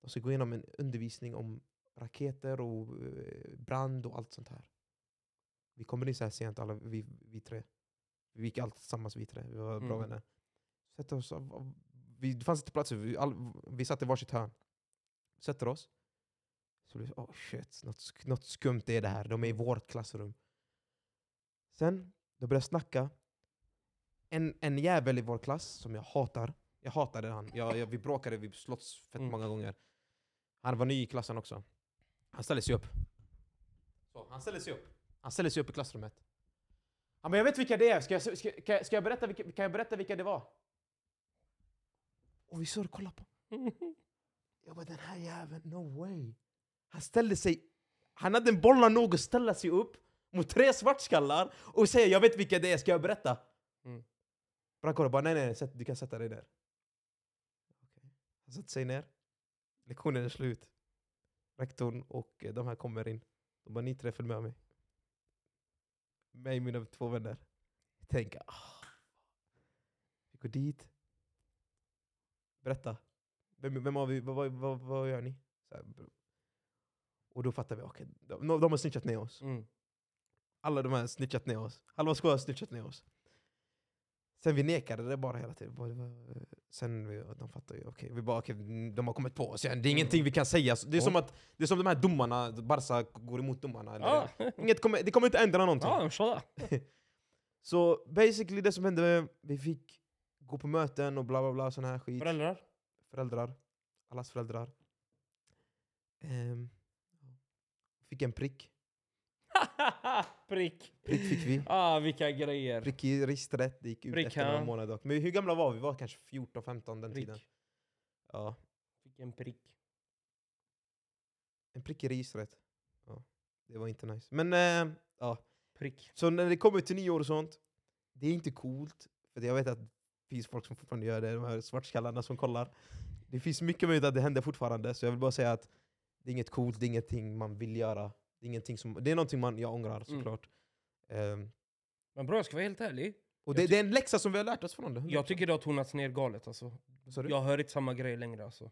De ska gå igenom en undervisning om raketer och eh, brand och allt sånt här. Vi kommer in så här sent, alla vi, vi tre. Vi gick allt tillsammans vi tre, vi var bra Mm. vänner. Sätter oss, vi, det fanns inte plats, vi, all, vi satt i varsitt hörn. Sätter oss. Så det, oh shit, något, något skumt är det här. De är i vårt klassrum. Sen, de börjar snacka. En, en jävel i vår klass som jag hatar. Jag hatade han. Jag, jag, vi bråkade, vi slåss fett Mm. många gånger. Han var ny i klassen också. Han ställde sig upp. Så, han ställde sig upp. Han ställde sig upp i klassrummet. Han bara, jag vet vilka det är. Ska jag, ska, ska, jag- ska jag berätta vilka, kan jag berätta vilka det var? Och vi står och kollar på Jag bara, den här jäveln, no way. Han ställde sig... Han hade en bollar nog att ställa sig upp mot tre svartskallar och säga jag vet vilka det är, ska jag berätta? Mm. Brankoro bara nej nej, sätt, du kan sätta dig där. Okej. Han sätter sig ner. Lektionen är slut. Rektorn och eh, de här kommer in. De bara ni tre följ med mig. Mig och mina två vänner. Tänker ah. Vi går dit. Berätta. Vem, vem har vi, vad, vad, vad, vad gör ni? Så här. Och då fattar vi, okej, de, de har snitchat ner oss. Mm. Alla de här har snitchat ner oss. Halva skolan har snitchat ner oss. Sen vi nekade det bara hela tiden. Sen vi, de fattar ju, okej, vi bara, okej, de har kommit på oss igen. Det är ingenting vi kan säga. Det är som att det är som de här domarna, Barca går emot domarna. Ja, Inget kommer, det kommer inte ändra någonting. inshallah. Så basically det som hände, vi fick gå på möten och bla bla bla, sån här skit. Föräldrar? föräldrar, allas föräldrar. Ehm, fick en prick. Prick. Prick fick vi. Ah, vilka grejer. Prick i registret, det gick ut Prick, efter några månader dock. Men hur gamla var vi? Vi var kanske 14-15 den tiden. Prick. Ja. Fick en prick. En prick i registret. Ja. Det var inte nice. Men eh, ja. Prick. Så när det kommer till nyår och sånt, det är inte coolt. För jag vet att det finns folk som fortfarande gör det, de här svartskallarna som kollar. Det finns mycket möjligt att det händer fortfarande, så jag vill bara säga att det är inget coolt, det är ingenting man vill göra. Det är, ingenting som, det är någonting man, jag ångrar Mm. såklart. Ehm, Men bror jag ska vara helt ärlig. och det, det är en läxa som vi har lärt oss från det. Jag tycker det har tonats ner galet alltså. Jag hör inte samma grej längre alltså.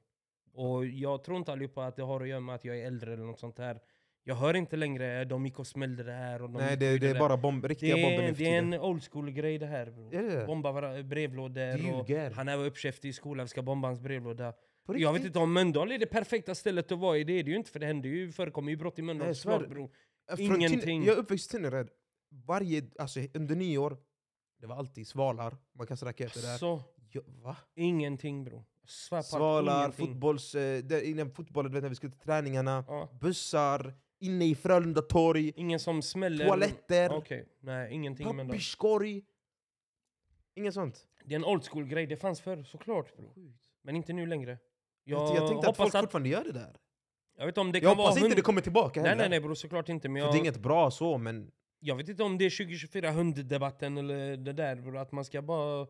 Och jag tror inte allihopa att det har att göra med att jag är äldre eller något sånt här. Jag hör inte längre de gick och smällde det här och de Nej, det, det är bara bomb, riktiga det bomber det är en old school grej det här bror. Bomba brevlådor och han är uppkäftig i skolan, vi ska bomba hans brevlåda. Jag vet inte om Mölndal är det perfekta stället att vara i, det är det ju inte för det händer ju, förekommer ju brott i Mölndal Nej, såklart svär. bror. Från ingenting. Tin- jag är uppväxt i Tynnered. Varje, alltså under nyår, det var alltid svalar, man kastar raketer där. Så, Jo, va? ingenting bror. Jag svär på allt, Svalar, ingenting. fotbolls, eh, där, innan fotbollen, vet, när vi skulle till träningarna, Ja. bussar, inne i Frölunda torg, Ingen som smäller. toaletter, nej ingenting Mölndal. papperskorg. Inget sånt. Det är en old school grej, det fanns förr såklart bror. Men inte nu längre. Jag, Jag, tänkte att folk fortfarande gör det där. Jag vet inte om det Jag kan vara... hoppas inte hund- det kommer tillbaka Nej heller. nej nej bror, såklart inte. Men För jag, det är inget bra så, men jag vet inte om det är 2024 hunddebatten eller det där bror. Att man ska bara...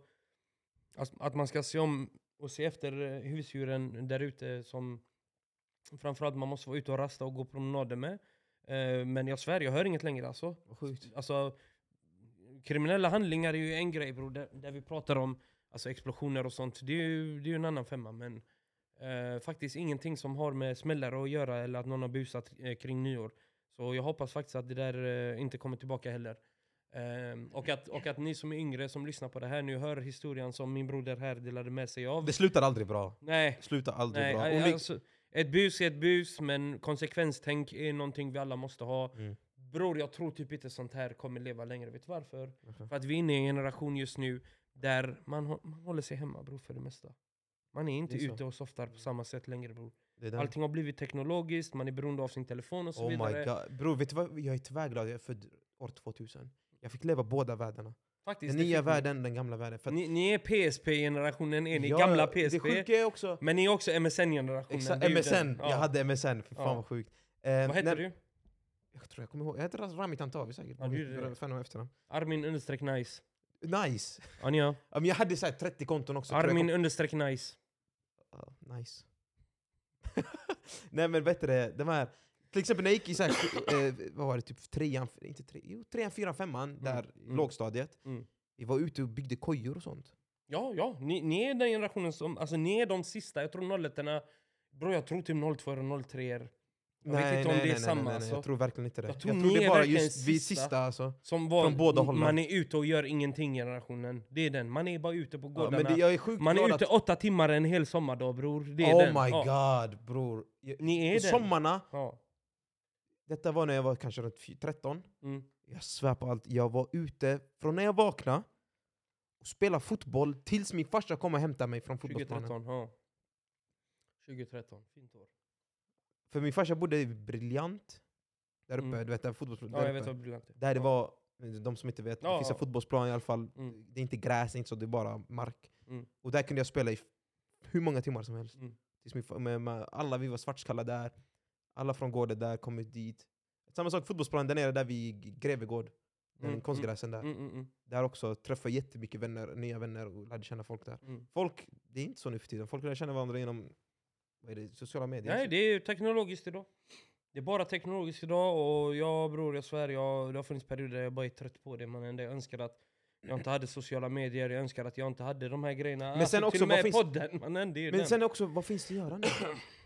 Att, att man ska se om och se efter eh, husdjuren där ute som... Framförallt man måste vara ute och rasta och gå promenader med. Eh, men jag svär, jag hör inget längre alltså. Sjukt. alltså kriminella handlingar är ju en grej bror, där, där vi pratar om alltså explosioner och sånt. Det är ju, det är en annan femma. Men eh, faktiskt ingenting som har med smällare att göra eller att någon har busat eh, kring nyår. Så jag hoppas faktiskt att det där eh, inte kommer tillbaka heller. Ehm, och, att, och att ni som är yngre som lyssnar på det här nu hör historien som min broder här delade med sig av. Det slutar aldrig bra. Nej, slutar aldrig nej bra. Om alltså, ett bus är ett bus, men konsekvenstänk är någonting vi alla måste ha. Mm. Bror, jag tror typ inte sånt här kommer leva längre. Vet du varför? Varför? För att vi är inne i en generation just nu där man, man håller sig hemma bror för det mesta. Man är inte är ute och softar på samma sätt längre bror. Allting har blivit teknologiskt, man är beroende av sin telefon och så Oh vidare. my god. Bror, vet du vad? Jag är tvärglad jag är född år 2000. Jag fick leva båda världarna. Faktiskt, Den nya världen, den gamla världen. För Ni, ni är PSP-generationen, är ni Ja, gamla PSP. också... Men ni är också MSN-generationen. MSN. Ja. Jag hade MSN. Fy fan Ja. vad sjukt. Eh, Vad heter när- du? Jag tror jag kommer ihåg. Jag heter Rami Tantawi säkert. Ja, du det. Fan efternamn. Armin understreck nice. Nice! Ja, men jag hade så här 30 konton också. Armin understreck nice. Ja, nice. Nej men det, de här, till exempel när jag gick i så här, eh, vad var det, typ trean, inte tre, jo, trean, fyran, femman, där i mm. lågstadiet. Mm. Vi var ute och byggde kojor och sånt. Ja, ja. Ni, ni är den generationen som... Alltså ni är de sista. Jag tror 01 Bro, jag tror typ 02 och 03 Jag vet inte om det är samma. nej, nej, alltså. jag tror verkligen inte det. Jag Jag tror tror, ni det är bara just vi sista. sista alltså. Som var, Från båda hållen. Man är ute och gör ingenting generationen. Det är den. Man är bara ute på Ja, gårdarna. men det, jag är sjukt man är ute att, åtta timmar en hel sommardag bror. Det är Oh den. my Ja. god bror. Jag, Ni är den. sommarna, Ja. detta var när jag var kanske runt fy- 13. Mm. Jag svär på allt, jag var ute från när jag vaknade och spelade fotboll tills min farsa kom och hämtade mig från fotbollsplanen. 2013. Ja. 2013. Fint år. För min farsa bodde i Briljant, där uppe, Mm. du vet där fotbollsplanen. Ja, där jag vet uppe. vad briljant är. Där det var, de som inte vet, Ja, det finns en ja. fotbollsplan i alla fall. Mm. Det är inte gräs, det är inte så, det är bara mark. Mm. Och där kunde jag spela i f- hur många timmar som helst. Mm. Tills min, fa- med, med, alla vi var svartskalla där, alla från gården där kom ut dit. Samma sak fotbollsplanen där nere där vid Grevegård, den Mm, konstgräsen där. Mm, mm, mm, Där också träffade jag jättemycket vänner, nya vänner och lärde känna folk där. mm. Folk, det är inte så nu för tiden, folk lär känna varandra genom vad är det, sociala medier. Nej, det är teknologiskt idag. Det är bara teknologiskt idag och jag bror, jag svär, jag, det har funnits perioder där jag bara är trött på det. Man jag önskar att jag inte hade sociala medier, jag önskar att jag inte hade de här grejerna. Men sen till också, och med finns- podden, mannen, det är Men den. sen också, vad finns det att göra nu?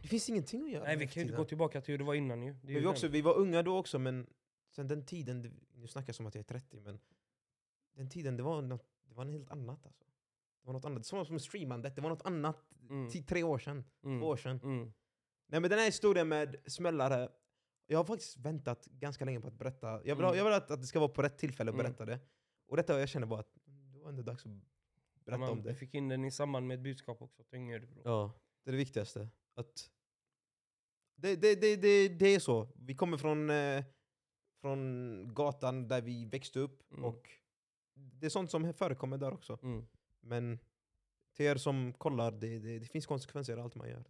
Det finns ingenting att göra Nej, vi kan ju inte gå tillbaka till hur det var innan ju. Men vi, den. också, vi var unga då också, men sen den tiden, nu snackar jag som att jag är 30, men den tiden det var, något, det var något helt annat. Alltså. Det var något annat, som, som streamandet, det var något annat Mm. tre år sedan, Mm. två år sedan. Mm. Nej men den här historien med smällare, jag har faktiskt väntat ganska länge på att berätta. Jag vill, ha, Mm. jag vill att, att det ska vara på rätt tillfälle att Mm. berätta det. Och detta, jag känner bara att det var ändå dags att berätta Man, om det. Vi fick in den i samband med ett budskap också. Tyngre, bro. Ja, det är det viktigaste. Att det, det, det, det, det är så. Vi kommer från, eh, från gatan där vi växte upp Mm. och det är sånt som förekommer där också. Mm. Men till er som kollar, det, det, det finns konsekvenser i allt man gör.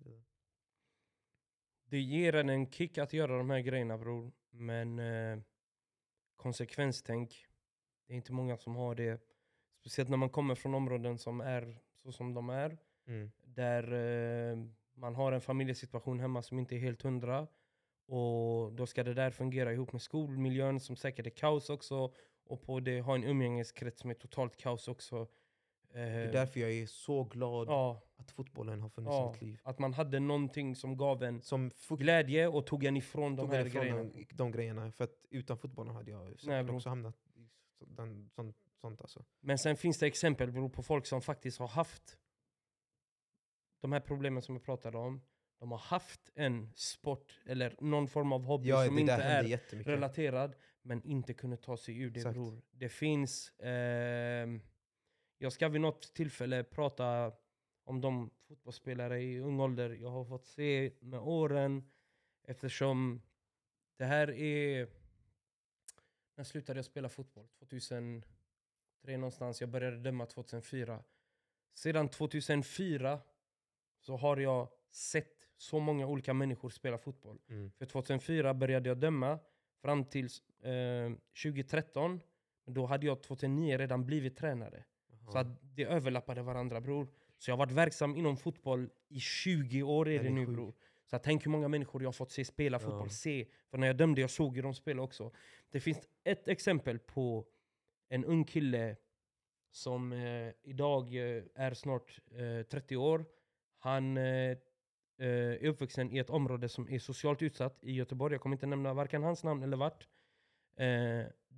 Det ger en en kick att göra de här grejerna bror. Men eh, konsekvenstänk, det är inte många som har det. Speciellt när man kommer från områden som är så som de är. Mm. Där eh, man har en familjesituation hemma som inte är helt hundra. Och då ska det där fungera ihop med skolmiljön som säkert är kaos också. Och på det ha en umgängeskrets som är totalt kaos också. Det är Eh, därför jag är så glad ja, att fotbollen har funnits i ja, mitt liv. att man hade någonting som gav en Som glädje och tog en ifrån de tog här ifrån grejerna. de, de grejerna. För att utan fotbollen hade jag Nej, bro. också hamnat i så- den, sånt, sånt alltså. Men sen finns det exempel bro, på folk som faktiskt har haft de här problemen som jag pratade om. De har haft en sport eller någon form av hobby Ja, som inte är relaterad men inte kunde ta sig ur det Exakt. bror. Det finns... ehm, jag ska vid något tillfälle prata om de fotbollsspelare i ung ålder jag har fått se med åren eftersom det här är... När slutade jag spela fotboll? 2003 någonstans. Jag började döma 2004. Sedan 2004 så har jag sett så många olika människor spela fotboll. Mm. För 2004 började jag döma fram till eh, 2013. Då hade jag 2009 redan blivit tränare. Så att det överlappade varandra bror. Så jag har varit verksam inom fotboll i 20 år är det nu bror. Så att tänk hur många människor jag har fått se spela fotboll, Ja. se. För när jag dömde, jag såg ju dem spela också. Det finns ett exempel på en ung kille som eh, idag eh, är snart eh, 30 år. Han eh, eh, är uppvuxen i ett område som är socialt utsatt i Göteborg. Jag kommer inte nämna varken hans namn eller vart.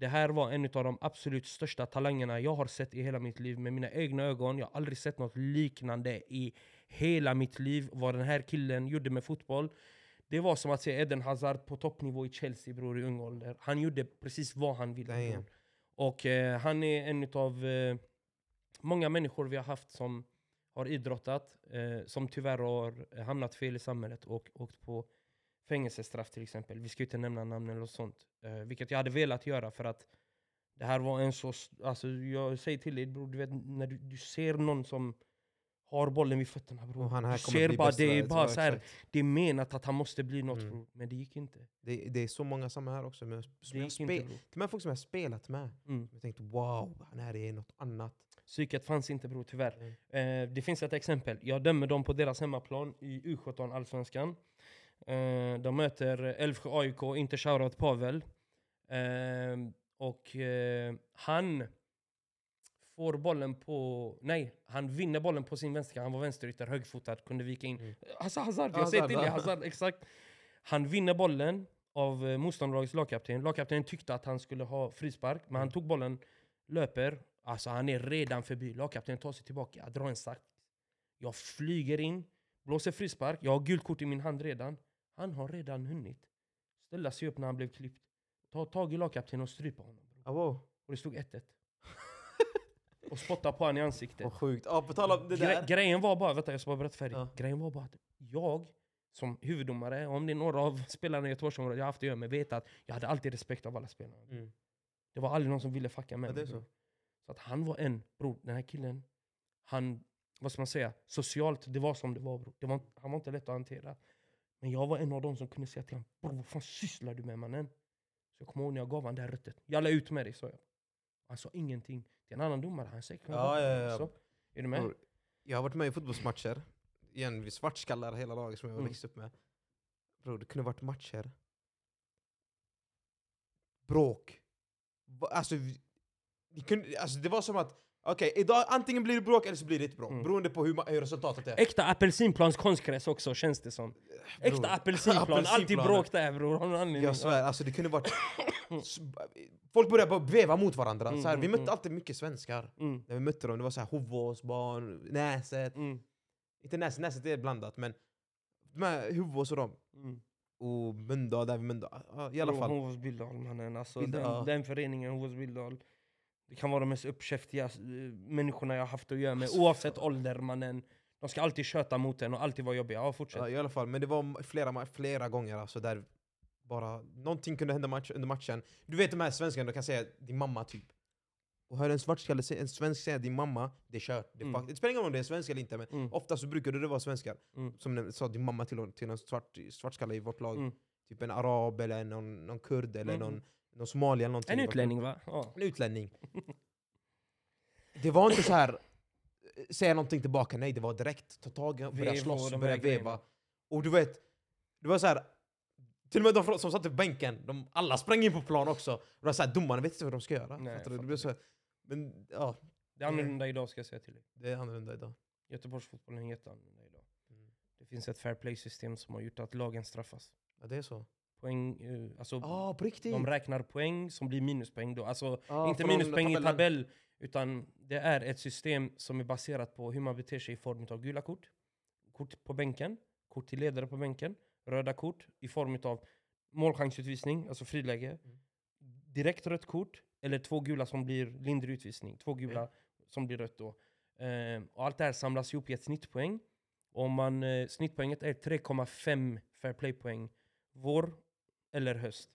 Det här var en av de absolut största talangerna jag har sett i hela mitt liv med mina egna ögon. Jag har aldrig sett något liknande i hela mitt liv. Vad den här killen gjorde med fotboll. Det var som att se Eden Hazard på toppnivå i Chelsea bror i ung ålder. Han gjorde precis vad han ville. Och eh, han är en av eh, många människor vi har haft som har idrottat, eh, som tyvärr har hamnat fel i samhället och åkt på fängelsestraff till exempel. Vi ska inte nämna namn eller sånt. Eh, vilket jag hade velat göra för att det här var en så... Alltså jag säger till dig bror, du vet när du, du ser någon som har bollen vid fötterna bror. Du ser bara, det är bara så här, det är menat att han måste bli något Mm. bror. Men det gick inte. Det, det är så många samma här också. Men som Det jag gick inte till och med folk som jag har spelat med. Mm. Jag tänkte wow, han här är något annat. Psyket fanns inte bror, tyvärr. Mm. Eh, det finns ett exempel. Jag dömer dem på deras hemmaplan i U17 Allsvenskan. Eh, de möter Älvsjö AIK, inte shoutout Pavel. Eh, och eh, han får bollen på... Nej, han vinner bollen på sin vänsterkant. Han var vänsterytter, högfotad, kunde vika in. Mm. Alltså Hazard, jag säger till dig. Hazard, exakt. Han vinner bollen av eh, motståndarlagets lagkapten. Lagkaptenen tyckte att han skulle ha frispark, men han Mm. tog bollen, löper. Alltså han är redan förbi. Lagkaptenen tar sig tillbaka, drar en sax. Jag flyger in, blåser frispark. Jag har gult kort i min hand redan. Han har redan hunnit ställa sig upp när han blev klippt. Ta tag i lagkaptenen och strypa honom. Ah, wow. Och det stod 1-1. och spotta på honom i ansiktet. Vad sjukt. Ah, på tal om det Gre där. grejen var bara, vänta jag ska bara berätta färdigt. Ja. Grejen var bara att jag som huvuddomare, om det är några av spelarna i Göteborgsområdet jag har haft att göra med, vet att jag hade alltid respekt av alla spelare. Mm. Det var aldrig någon som ville fucka med Ja, mig. så. Så att han var en, bror, den här killen, han, vad ska man säga, socialt, det var som det var bror. Det var, han var inte lätt att hantera. Men jag var en av dem som kunde säga till honom, bror vad fan sysslar du med mannen? Så jag kommer ihåg när jag gav honom det här röttet. Jag la ut med dig, sa jag. Han sa ingenting. Det är en annan domare, han säger Ja, ja, ja. Så, är du med? Bror, Jag har varit med i fotbollsmatcher. Igen, vi svartskallar hela laget som jag Mm. växte upp med. Bro, det kunde varit matcher. Bråk. Alltså, vi, vi kunde, alltså det var som att, okej, idag antingen blir det bråk eller så blir det ett bråk. Mm. Beroende på hur, hur resultatet är. Äkta apelsinplans konstgräs också känns det som. Äkta Bror, apelsinplan, alltid bråk där bror. Jag svär, alltså det kunde varit... Folk började bara veva mot varandra. Mm, så här, vi mm, mötte mm. alltid mycket svenskar. Mm, När vi mötte dem, det var så här Hovås, barn, Näset. mm, Inte Näset, Näset är blandat men... De här Hovås och dem. mm. Och Mölndal, där vid Mölndal. I alla fall. Hovås Billdal mannen. Alltså, den, den föreningen, Hovås Billdal. Det kan vara de mest uppkäftiga eh, människorna jag haft att göra med. Alltså, Oavsett ålder mannen. De ska alltid köta mot en och alltid vara jobbiga. Ja, fortsätt. Ja, I alla fall, men det var flera, flera gånger alltså, där bara någonting kunde hända match, under matchen. Du vet de här svenskarna, de kan säga din mamma typ. Och hör en svartskalle, en svensk säga din mamma, det är kört. Det, är Mm. det spelar ingen roll om det är svensk eller inte, men Mm. ofta så brukade det vara svenskar. Mm. Som sa din mamma till, till en svart, svartskalle i vårt lag. Mm. Typ en arab eller någon, någon kurd eller Mm. någon, någon somalier eller någonting. En utlänning va? Ja. En utlänning. Det var inte så här eh, säga någonting tillbaka, nej det var direkt ta tag i börja slåss, börja veva. Och du vet, det var så här. Till och med de som satt på bänken, de, alla sprang in på plan också. Och det var så här, domarna vet inte vad de ska göra. Nej, Det blev så här, men ja, Det är annorlunda idag ska jag säga till dig. det är annorlunda idag. Göteborgsfotbollen är jätteannorlunda idag. Mm. Det finns ett fair play-system som har gjort att lagen straffas. Ja, det är så. Poäng, eh, alltså, Ja, på riktigt! de räknar poäng som blir minuspoäng då. Alltså, Ja, inte minuspoäng i tabell, utan det är ett system som är baserat på hur man beter sig i form av gula kort, kort på bänken, kort till ledare på bänken, röda kort i form av målchansutvisning, alltså friläge, Mm. direkt rött kort, eller två gula som blir lindrig utvisning. Två gula som blir rött då. Eh, och allt det här samlas ihop i ett snittpoäng. Om man, eh, snittpoänget är 3,5 fair play-poäng vår eller höst.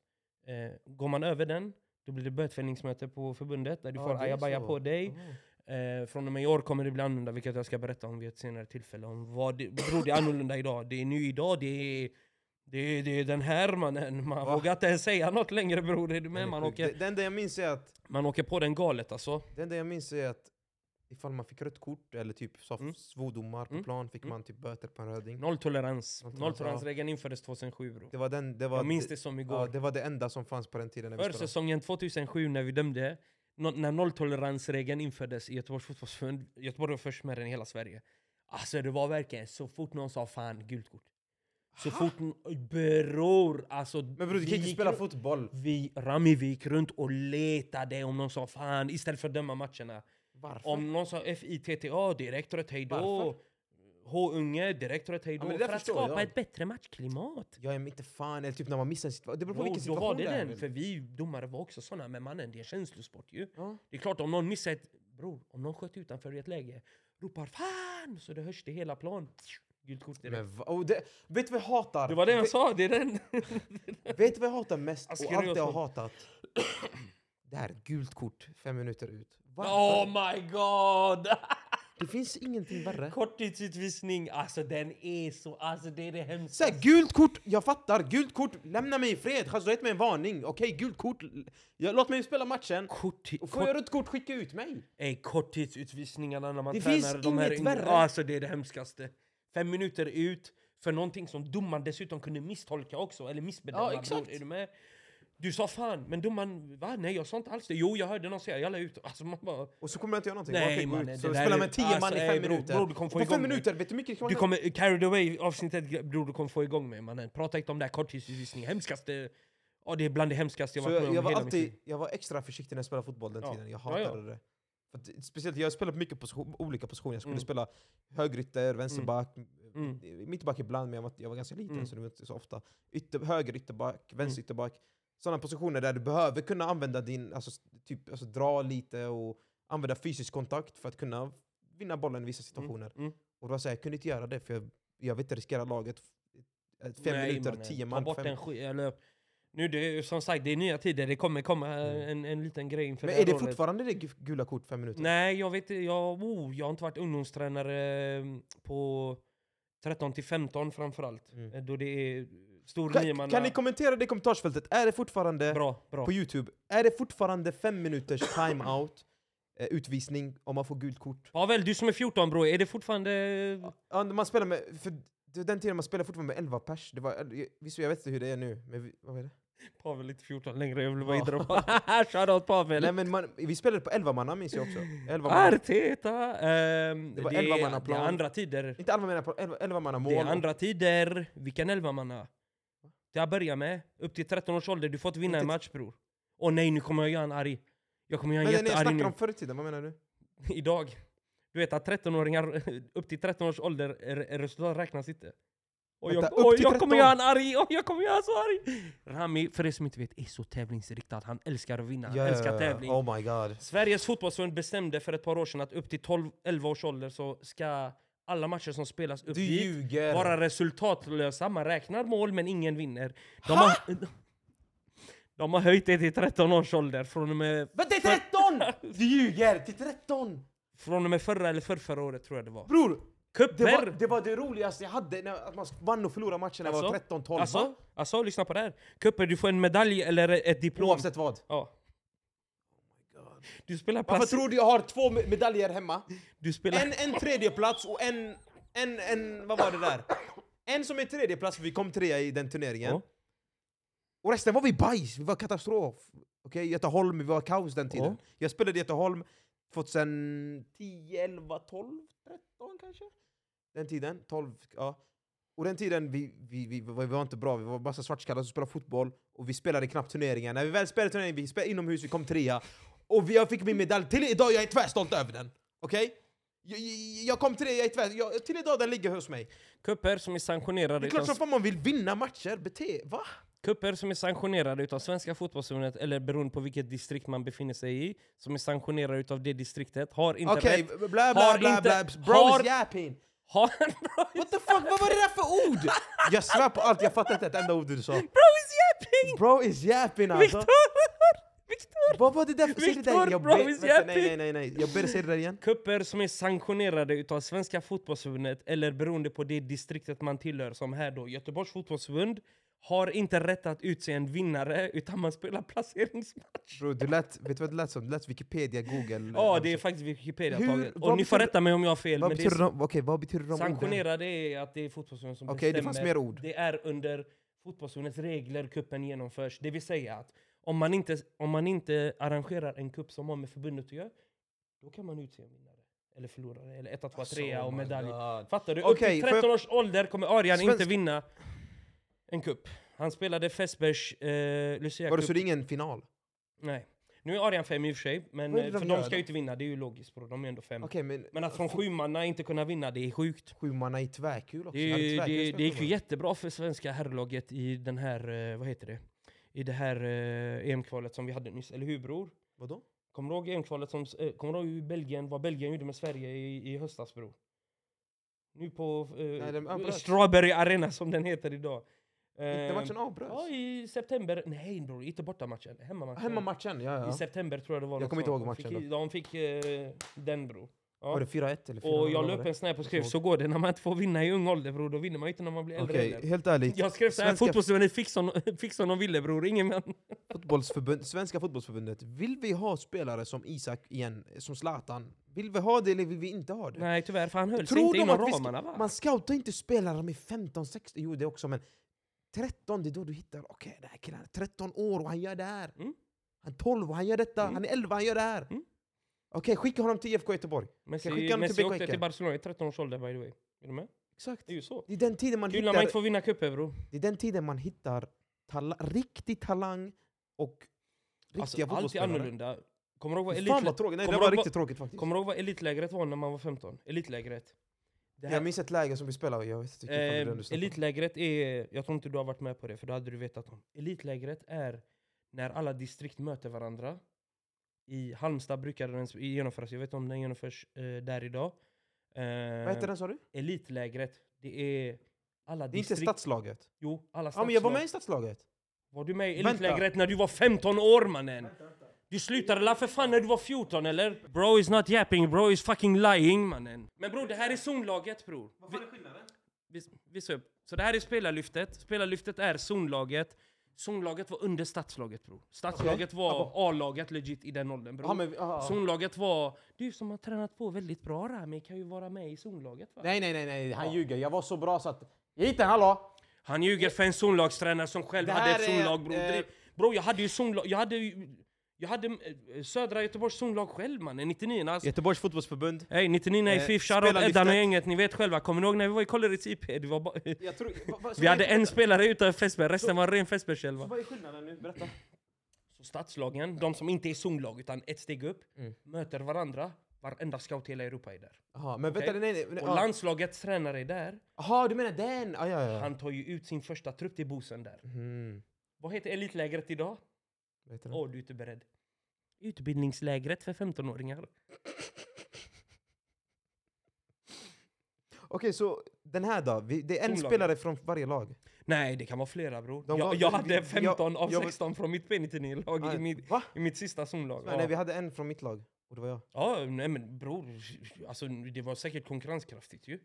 Eh, går man över den, då blir det bötfällningsmöte på förbundet där du Ja, får ajabaja på dig. Ja. Eh, från och med i år kommer det bli annorlunda, vilket jag ska berätta om vid ett senare tillfälle. Om vad det, bror, det är annorlunda idag. Det är nu idag, det är, det är, det är den här mannen. Man Va? vågar inte ens säga något längre bror. Är du med? Man åker, Det, det enda jag minns är att man åker på den galet alltså. Det enda jag minns är att ifall man fick rött kort eller typ Mm. svordomar på Mm. plan fick Mm. man typ böter på en röding. Nolltolerans. Nolltolerans, Nolltoleransregeln infördes 2007 bro. Det var, den, det var, Jag minns det som igår. ja, det var det enda som fanns på den tiden när vi spelade. Försäsongen 2007 när vi dömde, no när nolltoleransregeln infördes i Göteborgs fotbollsförbund, Göteborg var först med den i hela Sverige. Alltså det var verkligen så fort någon sa fan, gult kort. Så Ha? fort, bror, alltså. Men bror du vi kan inte spela fotboll. Vi, Rami, vi gick runt och letade om någon sa fan istället för att döma matcherna. Varför? Om någon sa FITTA, direkt hejdå. Varför? H-unge, direkt rött hejdå. Ja, för att skapa jag. ett bättre matchklimat. Jag är inte fan, eller typ när man missar situation. Det beror på Då, vilken då situation var det det är. den, för vi domare var också såna, men mannen det är känslosport ju. Ja. Det är klart om någon missar ett... Bror, om någon sköt utanför i ett läge, ropar fan! Så det hörs det hela plan. Gult kort direkt. Men, och det, vet du vad jag hatar? Det var det jag Vet- sa, det är den! Vet du vad jag hatar mest och alltid har hatat? Det här, gult kort fem minuter ut. Varför? oh my god! Det finns ingenting värre. Korttidsutvisning, alltså den är så... Alltså det är det Så hemska. här, gult kort, jag fattar. Gult kort, lämna mig i fred. Alltså, gett mig en varning. Okej, gult kort. Jag, låt mig spela matchen. Och får jag rött kort, skicka ut mig. Ey, korttidsutvisningarna när man Det tränar finns de här inget värre. Alltså det är det hemskaste. Fem minuter ut för någonting som domaren dessutom kunde misstolka också, eller missbedöma. Ja, exakt. Är du med? Du sa fan, men domaren, va? Nej jag sa inte alls det. Jo jag hörde någon säga jalla ut. Alltså man bara... Och så kommer jag inte göra någonting. Nej, mannen, ut. Så är- med tio alltså, man i ey, fem bror, minuter. bror, du kommer få På igång fem minuter, vet du hur mycket Du kommer carried away avsnittet bror du kommer få igång mig mannen. Prata inte om det här korttidsutvisning. Hemskaste... Ja det är bland det hemskaste jag varit med jag, om jag, var hela mitt alltid, liv. jag var extra försiktig när jag spelade fotboll den Ja. tiden. Jag Ja, ja. hatade det. Att, speciellt, jag spelade på mycket position, olika positioner. Jag skulle Mm. spela högerytter, vänsterback, Mm. mittback ibland, men jag var, jag var ganska liten Mm. så det var inte så ofta. Ytter, höger ytterback, vänster ytterback. Sådana positioner där du behöver kunna använda din, alltså, typ, alltså, dra lite och använda fysisk kontakt för att kunna vinna bollen i vissa situationer. Mm. Och då var jag, jag kunde inte göra det för jag, jag vill inte riskera laget. Fem Nej, minuter, mannen. tio Ta man. bort Fem. skit, eller, nu det som sagt, det är nya tider, det kommer komma en, en liten grej inför Men det är det året. fortfarande det gu- gula kort fem minuter? Nej, jag vet jag, oh, jag har inte varit ungdomstränare eh, på 13 till 15 framförallt. Mm. Eh, Då det är stor Kan, niomanna... kan ni kommentera det i kommentarsfältet? Är det fortfarande Bra, bra. på Youtube, är det fortfarande fem minuters timeout, eh, utvisning om man får gult kort? Pavel, du som är 14 bro, är det fortfarande... Ja, man spelar med, för det den tiden man spelade fortfarande med 11 pers. Det var, visst, jag vet inte hur det är nu, men vi, vad är det? Pavel är inte 14 längre, jag vill Ja. idra Shoutout Pavel! Nej, men man, vi spelade på 11 manna minns jag också. 11 manna. Arteta! ehm, Det var det, 11 är, manna det plan. är andra tider. Inte 11 manna, på 11, 11 manna mål. Det är andra tider. Vilken elva manna? Till att börja med, upp till 13 års ålder, du får inte vinna en match bror. Åh nej, nu kommer jag göra en arg. Jag kommer göra en jättearg snackar nu. om förr i tiden, vad menar du? Idag. Du vet att 13-åringar upp till 13 års ålder, resultat räknas inte. Och jag, Vänta, till jag kommer 13? göra en arg, oj, jag kommer göra så arg! Rami, för er som inte vet, är så tävlingsriktad. Han älskar att vinna, han Ja, älskar tävling. Oh my god. Sveriges fotbollsförbund bestämde för ett par år sedan att upp till 12-11 års ålder så ska alla matcher som spelas upp Du dit ljuger! vara resultatlösa. Man räknar mål men ingen vinner. De har, de har höjt det till 13 års ålder från och med, Men till 13! Du ljuger! Till 13! från och med förra eller förrförra året tror jag det var. Bror! Det var, det var det roligaste jag hade, när att man vann och förlorade matchen när jag var Alltså? 13-12. Alltså, alltså, lyssna på det här. Kupper, du får en medalj eller ett diplom. Oavsett vad. Ja. Du spelar Varför plats... tror du jag har två me- medaljer hemma? Du spelar... En, en tredje plats och en, en, en... Vad var det där? En som är tredje plats för vi kom trea i den turneringen. Ja. Och resten var vi bajs, vi var katastrof. Okej, Göteholm, vi var kaos den tiden. Jag spelade i Göteholm 2010, 11, 12, 13 kanske? Den tiden, 12, ja. Och den tiden, vi, vi, vi, var- vi var inte bra, vi var bara svartskallar som spelade fotboll och vi spelade knappt turneringar. När vi väl spelade turneringen, vi spelade inomhus, vi kom trea. Och jag fick min medalj, till idag jag är tvärstolt över den. Okej? Jag, jag, jag kom trea, jag är tvär, jag, till idag den ligger hos mig. Kupper som är sanktionerade Det är klart som fan man vill vinna matcher, bete... Va? Kupper som är sanktionerade utav Svenska fotbollsförbundet, eller beroende på vilket distrikt man befinner sig i, som är sanktionerade utav det distriktet, har inte Okej, rätt... bla bla bla inte- bla, bro har- is yapping! Har... What the fuck, vad var det där för ord? Jag svär på allt, jag fattar inte ett enda ord du sa. Bro is yapping! Bro is yapping alltså. Viktor! Viktor! Vad var det där för... Säg det där jag ber- vänta. Nej nej nej nej, jag ber säga det där igen. Kupper som är sanktionerade utav Svenska fotbollsförbundet, eller beroende på det distriktet man tillhör, som här då Göteborgs fotbollsförbund, har inte rätt att utse en vinnare, utan man spelar placeringsmatch. Bro, du lät, vet du vad det lät som? Det lät Wikipedia, Google. Ja, det är alltså. faktiskt Wikipedia Hur- taget. Och ni får rätta mig om jag har fel, Vad men det betyder, är de, okej, vad betyder de orden? sanktionerade är att det är fotbollsförbundet som Okej, det bestämmer. fanns mer ord. Det är under fotbollsförbundets regler kuppen genomförs. Det vill säga att om man inte, om man inte arrangerar en kupp som har med förbundet att göra, då kan man utse en vinnare. Eller förlorare, eller 1, 2, 3 och medalj. Fattar du? Upp Okej, till får jag- 13 års ålder kommer Arjan Svensk- inte vinna en kupp. Han spelade Fässbergs eh, Lucia Var det så det är ingen final? Nej. Nu är Arjan fem i och för sig, men det eh, de för gör de ska ju inte vinna, det är ju logiskt bro. De är ändå fem. Okej, men, Men att från sjumanna inte kunna vinna, det är sjukt. sju manna i tvärkul också. Det, det, spelat det gick ju sjumanna? jättebra för svenska herrlaget i den här, eh, vad heter det? I det här eh, EM-kvalet som vi hade nyss, eller hur bror? Vadå? Kommer du ihåg EM-kvalet som, eh, kommer du ihåg Belgien, vad Belgien gjorde med Sverige i, i höstas bror? Nu på eh, Nej, avbröts. Strawberry Arena som den heter idag. Inte matchen avbröts? Ja, i september. Nej bror, inte bortamatchen. Hemmamatchen. Hemmamatchen, ja ja. I september tror jag det var. Jag kommer inte ihåg De matchen fick, De fick eh, den bror. Ja. Var det 4-1 eller 4-0? Och jag la upp en snap och skrev så går det när man inte får vinna i ung ålder bror, då vinner man ju inte när man blir äldre Okej, heller. helt ärligt. Jag skrev såhär, Svenska- fotbollsförbundet fick som, fick som de ville bror, ingen man. Fotbollsförbund, Svenska fotbollsförbundet, vill vi ha spelare som Isak igen, som Zlatan? Vill vi ha det eller vill vi inte ha det? Nej tyvärr, för han höll sig Tror inte de inom ramarna va? Man scoutar inte spelare med 15, 16, jo det också men 13 det är då du hittar, okej den här killen är 13 år och han gör det här. Mm. Han är 12 och han gör detta, Mm. han är 11 han gör det här. Mm. Okej, skicka honom till IFK Göteborg. Messi, skicka honom till Messi BK åkte till Barcelona i 13 års ålder by the way. Är du med? Exakt. Det är ju så. Det är den tiden man Kul när man inte får vinna cuper bror. det är den tiden man hittar tala, riktig talang och riktiga Alltså, allt är annorlunda. Kommer du ihåg vad, Fan vad tråkigt, nej det Kommer var du ihåg riktigt tråkigt faktiskt. kommer du ihåg vad elitlägret var när man var 15? Elitlägret. Det här, Jag minns ett läge som vi spelade jag vet inte Eh, om. elitlägret är, jag tror inte du har varit med på det för då hade du vetat om. Elitlägret är när alla distrikt möter varandra. I Halmstad brukar den genomföras, jag vet inte om den genomförs eh, där idag. Eh, Vad heter den sa du? Elitlägret, det är alla Det är inte distrikt... stadslaget? Jo, alla Ja men jag var stadslag. med i stadslaget. Var du med i Vänta. elitlägret när du var 15 år mannen? Du slutade la för fan när du var 14 eller? Bro is not yapping, bro is fucking lying mannen. Men bror det här är zonlaget bror. Vad fan är skillnaden? Vis, visa upp. Så det här är spelarlyftet. Spelarlyftet är zonlaget. Zonlaget var under stadslaget bror. Stadslaget var A-laget legit i den åldern bror. Ja, men. Zonlaget var... Du som har tränat på väldigt bra Rami kan ju vara med i zonlaget va? Nej nej nej, nej. han ljuger. Jag var så bra så att... Jag hittade hallå! Han ljuger för en zonlagstränare som själv hade ett är, zonlag bror. eh, Det- Bro, jag hade ju zonlag, jag hade ju... Jag hade eh, södra Göteborgs zonlag själv mannen, 99 alltså. Göteborgs fotbollsförbund. Hej 99 i Eh, FIF, shoutout. Eddan och gänget, ni vet själva. Kommer ni ihåg när vi var i Kålleryds IP? Det var bara, Jag tror, va, va, så vi hade en spelare utanför Fässberg, resten var ren Fässbergskällva. Vad är skillnaden nu? Berätta. Så stadslagen, de som inte är zonlag utan ett steg upp, Mm. möter varandra. Varenda scout i hela Europa är där. Aha, men Okej. vänta, nej nej. nej Och ja. landslagets tränare är där. Aha, du menar den? Ah, ja, ja. Han tar ju ut sin första trupp till Bosen där. Mm. Vad heter elitlägret idag? Åh, du är inte beredd. Utbildningslägret för 15-åringar. Okej, så den här då? Vi, det är en Zonlaget. spelare från varje lag? Nej, det kan vara flera bror. De Jag, var- jag de- hade jag- 15 av jag- 16 från mitt P99-lag i, mitt, i mitt sista zonlag. Ja. nej, vi hade en från mitt lag. Och det var jag. ja, nej men bror. Alltså, det var säkert konkurrenskraftigt ju.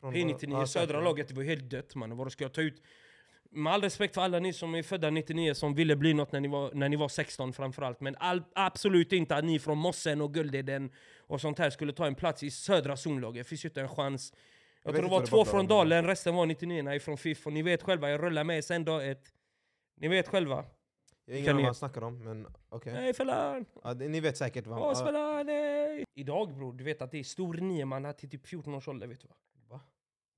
Från P99, ja, södra laget, det var helt dött man. Vad ska jag ta ut? Med all respekt för alla ni som är födda 99 som ville bli något när ni var, när ni var 16 framförallt. Men all, absolut inte att ni från Mossen och Guldeden och sånt här skulle ta en plats i södra zonlaget. finns ju inte en chans. Jag, vet tror det var vad det två från Dalen, resten var 99 ifrån FIF. Och ni vet själva, jag rullar med sen dag ett. Ni vet själva. Jag har ingen aning ni- vad han snackar om, men okej. Nej Felan! Ja, det- ni vet säkert vad Åh han... ja. Felan, nej! Idag bror, du vet att det är stor niomanna till typ 14 års ålder, vet du va?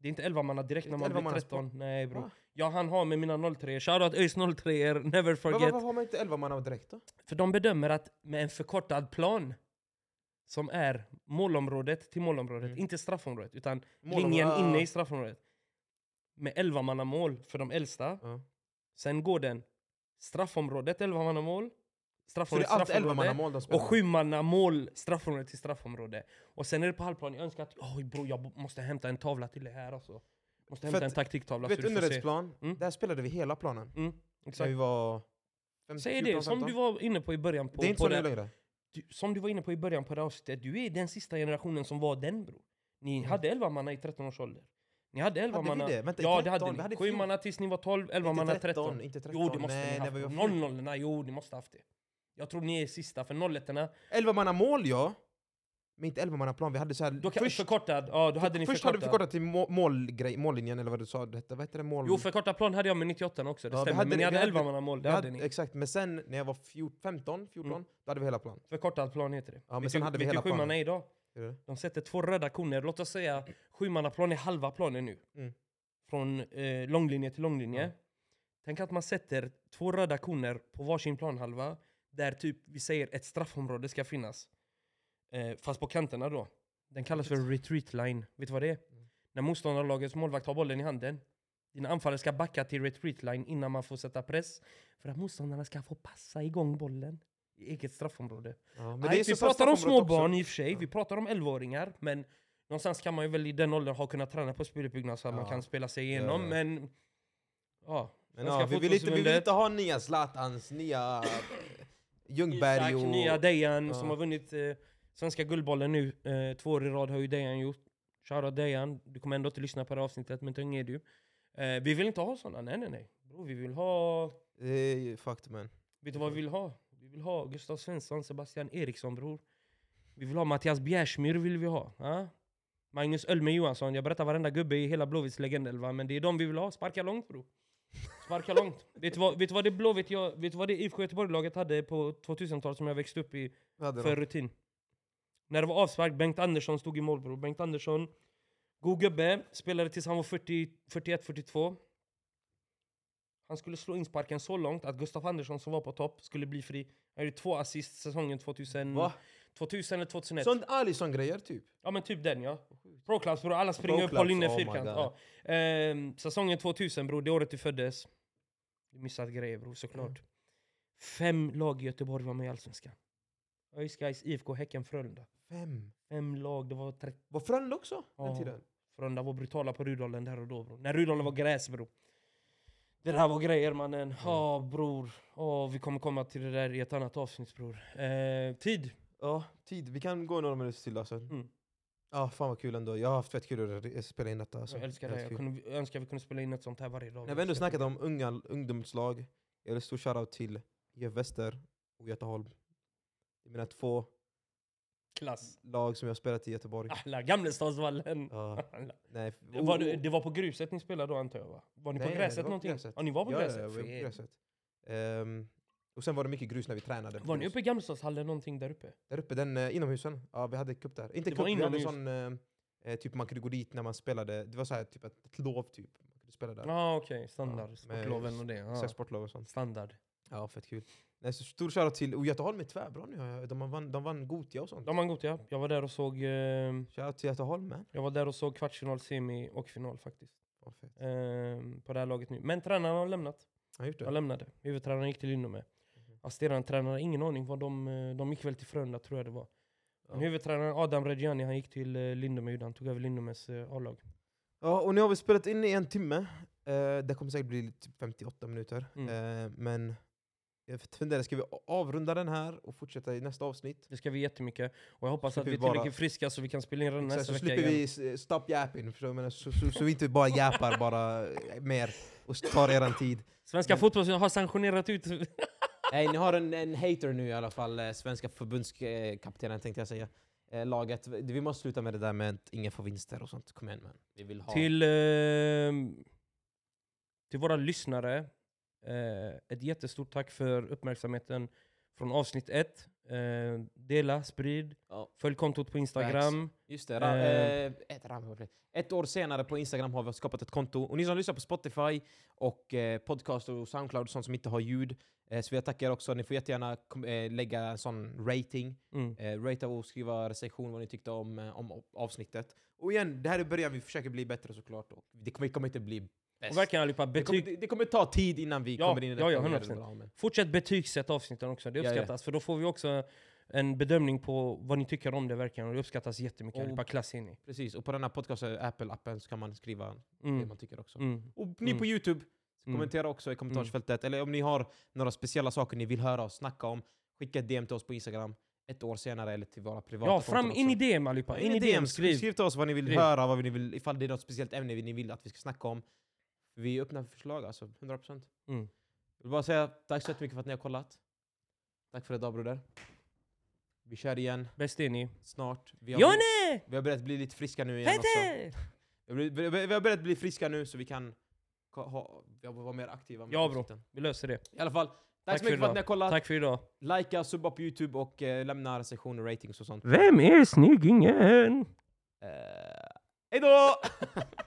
Det är inte 11 manna direkt när man blir 11 13. Nej bror. Va? Jag han har med mina 03 Shoutout ÖIS 03 er, never forget. varför har man inte 11 man av direkt då? För de bedömer att med en förkortad plan som är målområdet till målområdet, Mm. inte straffområdet, utan Mål- linjen ah, inne i straffområdet. Med 11 manna mål för de äldsta. Ja. Sen går den straffområdet 11 manna mål. Så det är allt 11 straffområde. Och spelar? sju manna mål, straffområde till straffområde. Och sen är det på halvplan, jag önskar att oj bror jag måste hämta en tavla till det här alltså. Måste hämta en att- taktiktavla Du så vet du se. underrättsplan? Mm. Där spelade vi hela planen. Mm, När exakt. vi var... 15, Säg 14, det, som 15. du var inne på i början på, Det är inte på så det, längre. du, Som du var inne på i början på det avsnittet, du är den sista generationen som var den bror. Ni Mm. hade 11 manna i 13 års ålder. Ni hade 11 Hade vi det? Vänta, ja, 13, det hade ni. hade 7 fjorton. manna tills ni var 12, 11 Inte manna 13, 13. inte 13. Jo, det måste Nej, ni när haft. var 0 0 nej, jo, ni måste haft det. Jag tror ni är sista, för 0 1 11 manna mål ja, men inte 11 manna plan. Vi hade så här, Då kan, först, förkortad, ja då hade ni först förkortad. hade vi förkortat till må, målgrej, mållinjen eller vad du sa, det hette, vad hette det? Mål... Jo, förkortad plan hade jag med 98 också, det Ja, stämmer. hade men ni hade vi 11 hade- manna mål, det hade hade, ni. Exakt, men sen när jag var fjort, 15, 14, Mm. då hade vi hela plan. Förkortad plan heter det. Ja, men Vet sen hade vi hela planen. är idag? De sätter två röda koner, låt oss säga sjumannaplan är halva planen nu. Mm. Från eh, långlinje till långlinje. Ja. Tänk att man sätter två röda koner på varsin planhalva, där typ vi säger ett straffområde ska finnas. Eh, fast på kanterna då. Den kallas för retreat line. Vet du vad det är? Mm. När motståndarlagets målvakt har bollen i handen. Dina anfallare ska backa till retreat line innan man får sätta press. För att motståndarna ska få passa igång bollen i eget straffområde. Ja, Nej, vi pratar om straffområdet små barn också. i och för sig, Ja. vi pratar om 11-åringar, men någonstans kan man ju väl i den åldern ha kunnat träna på speluppbyggnad så att man Ja. kan spela sig igenom, men... Ja, Men vi, vill inte, vi vill inte ha nya Zlatans, nya Ljungberg Isak, och... nya Dejan ja. som har vunnit eh, Svenska Guldbollen nu, eh, två år i rad har ju Dejan gjort. Shoutout Dejan, du kommer ändå inte lyssna på det här avsnittet, men tung är du. Eh, vi vill inte ha sådana, nej nej nej. Bro, vi vill ha... Det är faktum man. Vet du vad vi vill ha? Vi vill ha Gustav Svensson, Sebastian Eriksson bror. Vi vill ha Mattias Bjärsmyr vill vi ha. Ja? Magnus Ölme Johansson, jag berättar varenda gubbe i hela Blåvitts legendelva, men det är de vi vill ha. Sparka långt bror. Sparka långt. vet, du vad, vet du vad det Blåvitt, jag, vet du vad det IFK Göteborg-laget hade på 2000-talet som jag växte upp i för rutin? När det var avspark, Bengt Andersson stod i mål bror. Bengt Andersson, god gubbe, spelade tills han var 40 41-42. Han skulle slå insparken så långt att Gustaf Andersson som var på topp skulle bli fri. Han gjorde två assist säsongen 2000, Va? 2000 eller 2001. Sånt Alisson-grejer typ? Ja men typ den ja. Proclass bror, alla springer upp på Proclass, linje oh fyrkant. Ja. Ehm, säsongen 2000 bror, det året du föddes. Du missat grejer bror såklart. Mm. Fem lag i Göteborg var med i Allsvenskan. ÖIS, Gais, IFK, Häcken, Frölunda. Fem? Fem lag, det var 30 Var Frölunda också? Den Ja. tiden? Frölunda var brutala på Rudollen där och då bro. När Rudollen var gräs bro. Det där var grejer mannen. Ja bror. Åh, vi kommer komma till det där i ett annat avsnitt bror. Eh, tid. Ja, tid. Vi kan gå några minuter till alltså. Mm. Ja, fan vad kul ändå. Jag har haft fett kul att spela in detta. Alltså. Jag älskar det. Jag, kunde, jag önskar vi kunde spela in ett sånt här varje dag. När vi ändå snackat om unga ungdomslag, jag vill stor shoutout till IF Väster och Göteholm. Det är mina två Klass. lag som jag har spelat i Göteborg. Alla Gamlestadsvallen. Ja, nej. Det var, det, det var på gruset ni spelade då antar jag va? Var ni Nej, på gräset var någonting? gräset. Ja ni var på ja, gräset? Ja, jag var på gräset. Ehm, och sen var det mycket grus när vi tränade. Var ni uppe i Gamlestadshallen någonting där uppe? Där uppe, den uh, inomhusen. Ja, vi hade cup där. Inte Det cup, var vi hade inomhus. sån... eh, eh, typ man kunde gå dit när man spelade. Det var så här, typ ett, ett lov typ. Man kunde spela där. Ja ah, okej, standard. Ja, Sportloven med och det. Så Ja. här sportlov och sånt. Standard. Ja, fett kul. Nej, så stor shoutout till... Och Göteholm är tvärbra nu. har jag- De vann, de vann Gotia och sånt. De gått ja. Jag var där och såg... Eh, Shoutout till Göteholm man. jag var där och såg kvartsfinal, semi och final faktiskt. Vad fett. Eh, på det här laget nu. Men tränaren har lämnat. Han har gjort det? lämnade. Huvudtränaren gick till Lindome. Assisterande tränare, ingen aning vad de... eh, De gick väl till Frölunda tror jag det var. Men Ja. huvudtränaren Adam Reggiani han gick till eh, Lindome han. Tog över Lindomes eh, A-lag. Ja, och nu har vi spelat in i en timme. Det kommer säkert bli typ 58 minuter. Mm. Men jag funderar, ska vi avrunda den här och fortsätta i nästa avsnitt? Det ska vi jättemycket. Och jag hoppas Så att vi vi är bara- tillräckligt friska så vi kan spela in Så, nästa så vecka slipper igen. vi s- stop yapping, förstår du? Så, så, så vi inte bara jappar bara mer och tar eran tid. Svenska fotbollen har sanktionerat ut... Nej, ni har en, en hater nu i alla fall, eh, svenska förbundskaptenen tänkte jag säga. Eh, laget, vi måste sluta med det där med att ingen får vinster och sånt. Kom igen man. Vi vill ha... till, eh, till våra lyssnare, eh, ett jättestort tack för uppmärksamheten från avsnitt ett. Eh, dela, sprid, Ja. följ kontot på Instagram. Just det, ra- Eh. eh, ett, ram- ett år senare på Instagram har vi skapat ett konto. Och ni som lyssnar på Spotify och eh, podcast och Soundcloud och sånt som inte har ljud, eh, så jag tackar också. Ni får jättegärna eh, lägga en sån rating. Mm. Eh, ratea och skriva recension vad ni tyckte om, om avsnittet. Och igen, det här är början, vi försöker bli bättre såklart. Och det kommer inte bli bäst. Och verkligen allihopa, det, kommer, betyg, det, det kommer ta tid innan vi Ja, kommer in i ja, detta. ja, och gör 100%. det bra, men- fortsätt betygsätta avsnitten också, det Ja, ja. uppskattas. För då får vi också en bedömning på vad ni tycker om det verkligen. Och det uppskattas jättemycket, Och- allihopa klass in i. Precis, och på den här podcasten, Apple-appen, så kan man skriva det Mm. man tycker också. Mm. Och ni Mm. på Youtube, Mm. kommentera också i kommentarsfältet. Eller om ni har några speciella saker ni vill höra oss snacka om, skicka ett DM till oss på Instagram. ett år senare eller till våra privata Ja, fram in i. DM allihopa. Ja, In i DM, skriv. skriv. skriv till oss vad ni vill Skriv. höra, vad ni vill, ifall det är något speciellt ämne ni vill att vi ska snacka om. Vi är öppna för förslag alltså, 100%. Mm. Jag vill bara säga tack så jättemycket för att ni har kollat. Tack för idag broder. Vi kör igen Bäst är ni. snart. Vi har, Jonne! vi har börjat bli lite friska nu igen också. Peter! Vi har, blivit- vi har börjat bli friska nu så vi kan ka- ha, vara mer aktiva med Ja, bro. Vi löser det. I alla fall, tack, Tack så mycket för för att ni har kollat. Tack för idag. Likea, subba på youtube och eh, lämna recensioner, ratings och sånt. Vem är snyggingen? Eh, hejdå!